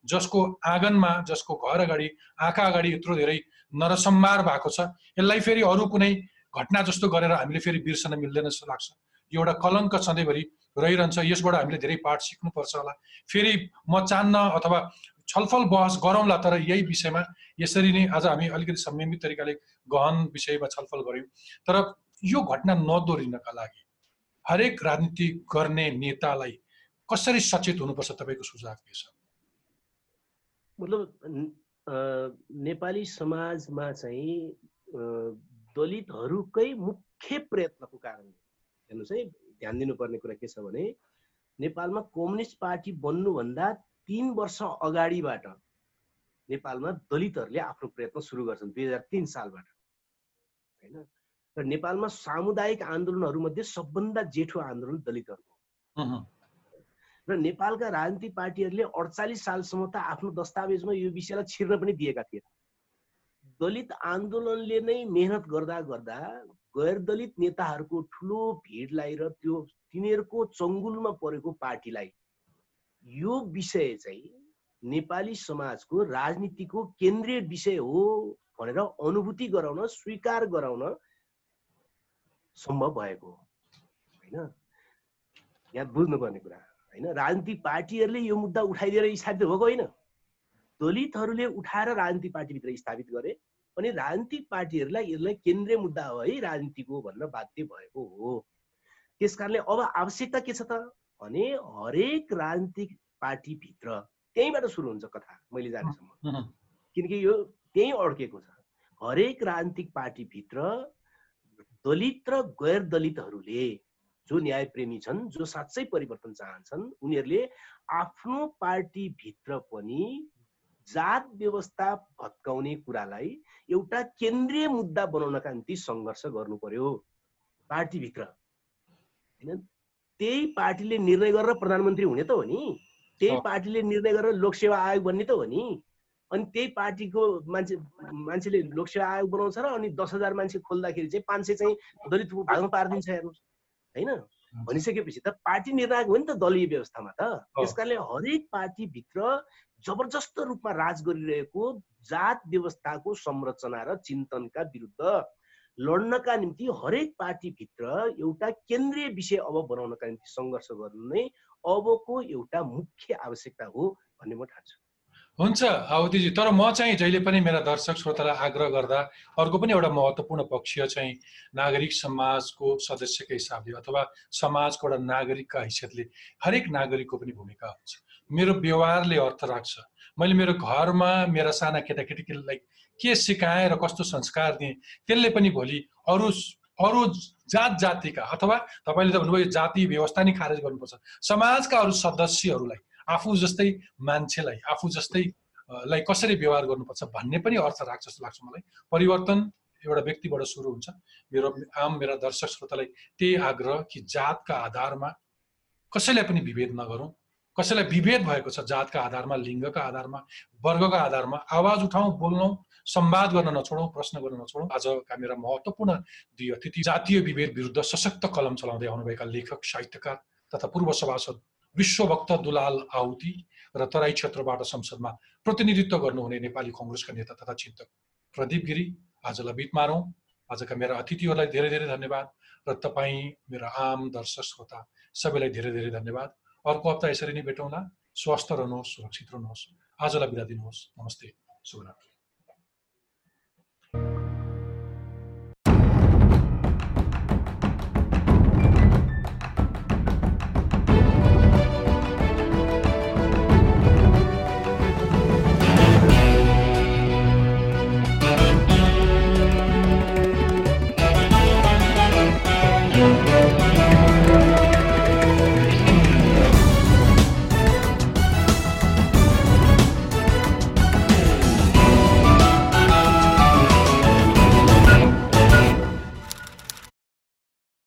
जसको आँगनमा जसको घर अगाडि आँखा अगाडि यत्रो धेरै नरसंहार भएको छ। यसलाई फेरि अरू कुनै घटना जस्तो गरेर हामीले फेरि बिर्सन मिल्दैन जस्तो लाग्छ। यो एउटा कलङ्क सधैँभरि रहिरहन्छ। यसबाट हामीले धेरै पाठ सिक्नुपर्छ होला। फेरि म चाहन्न अथवा छलफल बहस गरौँला तर यही विषयमा यसरी नै आज हामी अलिकति संयमित तरिकाले गहन विषयमा छलफल गऱ्यौँ। तर यो घटना नदोहोरिनका लागि हरेक राजनीति गर्ने नेतालाई कसरी सचेत हुनुपर्छ तपाईँको सुझाव के छ? मतलब नेपाली समाजमा चाहिँ दलितहरूकै मुख्य प्रयत्नको कारणले हेर्नुहोस् है ध्यान दिनुपर्ने कुरा के छ भने नेपालमा कम्युनिस्ट पार्टी बन्नुभन्दा तिन वर्ष अगाडिबाट नेपालमा दलितहरूले आफ्नो प्रयत्न सुरु गर्छन् दुई हजार तिन सालबाट। होइन? र नेपालमा सामुदायिक आन्दोलनहरूमध्ये सबभन्दा जेठो आन्दोलन दलितहरूको र नेपालका राजनीतिक पार्टीहरूले अडचालिस सालसम्म त आफ्नो दस्तावेजमा यो विषयलाई छिर्न पनि दिएका थिए। दलित आन्दोलनले नै मेहनत गर्दा गर्दा गैर दलित नेताहरूको ठुलो भिडलाई र त्यो तिनीहरूको चङ्गुलमा परेको पार्टीलाई यो विषय चाहिँ नेपाली समाजको राजनीतिको केन्द्रीय विषय हो भनेर अनुभूति गराउन स्वीकार गराउन सम्भव भएको होइन? यहाँ बुझ्नुपर्ने कुरा। होइन? राजनीतिक पार्टीहरूले यो मुद्दा उठाइदिएर स्थापित भएको होइन। दलितहरूले उठाएर राजनीतिक पार्टीभित्र स्थापित गरे अनि राजनीतिक पार्टीहरूलाई यसलाई केन्द्रीय मुद्दा हो है राजनीतिको भनेर बाध्य भएको हो। त्यस कारणले अब आवश्यकता के छ त? भने हरेक राजनीतिक पार्टीभित्र त्यहीँबाट सुरु हुन्छ कथा मैले जानेसम्म। किनकि यो त्यहीँ अड्केको छ। हरेक राजनीतिक पार्टीभित्र दलित र गैर दलितहरूले जो न्यायप्रेमी छन् जो साँच्चै परिवर्तन चाहन्छन् उनीहरूले आफ्नो पार्टीभित्र पनि जात व्यवस्था भत्काउने कुरालाई एउटा केन्द्रीय मुद्दा बनाउनका निम्ति सङ्घर्ष गर्नु पर्यो पार्टीभित्र। होइन? त्यही पार्टीले निर्णय गरेर प्रधानमन्त्री हुने त हो नि। त्यही। पार्टीले निर्णय गरेर लोकसेवा आयोग बन्ने त हो नि। अनि त्यही पार्टीको मान्छे मान्छेले लोकसेवा आयोग बनाउँछ र अनि दस हजार मान्छे खोल्दाखेरि चाहिँ पाँच सय चाहिँ दलित भागमा पारिदिन्छ हेर्नुहोस्। होइन? भनिसकेपछि त पार्टी निर्णायक हो नि त दलीय व्यवस्थामा त। त्यस कारणले हरेक पार्टीभित्र जबरजस्त रूपमा राज गरिरहेको जात व्यवस्थाको संरचना र चिन्तनका विरुद्ध लड्नका निम्ति हरेक पार्टीभित्र एउटा केन्द्रीय विषय अब बनाउनका निम्ति सङ्घर्ष गर्नु नै अबको एउटा मुख्य आवश्यकता हो भन्ने म ठान्छु। हुन्छ अवधिजी तर म चाहिँ जहिले पनि मेरा दर्शक श्रोतालाई आग्रह गर्दा अर्को पनि एउटा महत्त्वपूर्ण पक्ष चाहिँ नागरिक समाजको सदस्यको हिसाबले अथवा समाजको एउटा नागरिकका हैसियतले हरेक नागरिकको पनि भूमिका हुन्छ। मेरो व्यवहारले अर्थ राख्छ। मैले मेरो घरमा मेरा साना केटाकेटीलाई के सिकाएँ र कस्तो संस्कार दिएँ त्यसले पनि भोलि अरू अरू जात जातिका अथवा तपाईँले त भन्नुभयो जाति व्यवस्था नै खारेज गर्नुपर्छ। समाजका अरू सदस्यहरूलाई आफू जस्तै मान्छेलाई आफू जस्तै लाई कसरी व्यवहार गर्नुपर्छ भन्ने पनि अर्थ राख्छ जस्तो लाग्छ मलाई। परिवर्तन एउटा व्यक्तिबाट सुरु हुन्छ। मेरो आम मेरा दर्शक श्रोतालाई त्यही आग्रह कि जातका आधारमा कसैलाई पनि विभेद नगरौँ। कसैलाई विभेद भएको छ जातका आधारमा लिङ्गका आधारमा वर्गका आधारमा आवाज उठाउँ बोल्नौँ संवाद गर्न नछोडौँ प्रश्न गर्न नछोडौँ। आजका मेरा महत्त्वपूर्ण दुई अतिथि जातीय विभेद विरुद्ध सशक्त कलम चलाउँदै आउनुभएका लेखक साहित्यकार तथा पूर्व सभासद विश्वभक्त दुलाल आहुति र तराई क्षेत्रबाट संसदमा प्रतिनिधित्व गर्नुहुने नेपाली कङ्ग्रेसका नेता तथा चिन्तक प्रदीप गिरी आजलाई बिट मारौँ आजका मेरा अतिथिहरूलाई धेरै धेरै धन्यवाद र तपाईँ मेरा आम दर्शक श्रोता सबैलाई धेरै धेरै धन्यवाद। अर्को हप्ता यसरी नै भेटौँला। स्वस्थ रहनुहोस् सुरक्षित रहनुहोस्। आजलाई बिदा दिनुहोस्। नमस्ते। शुभरात्री।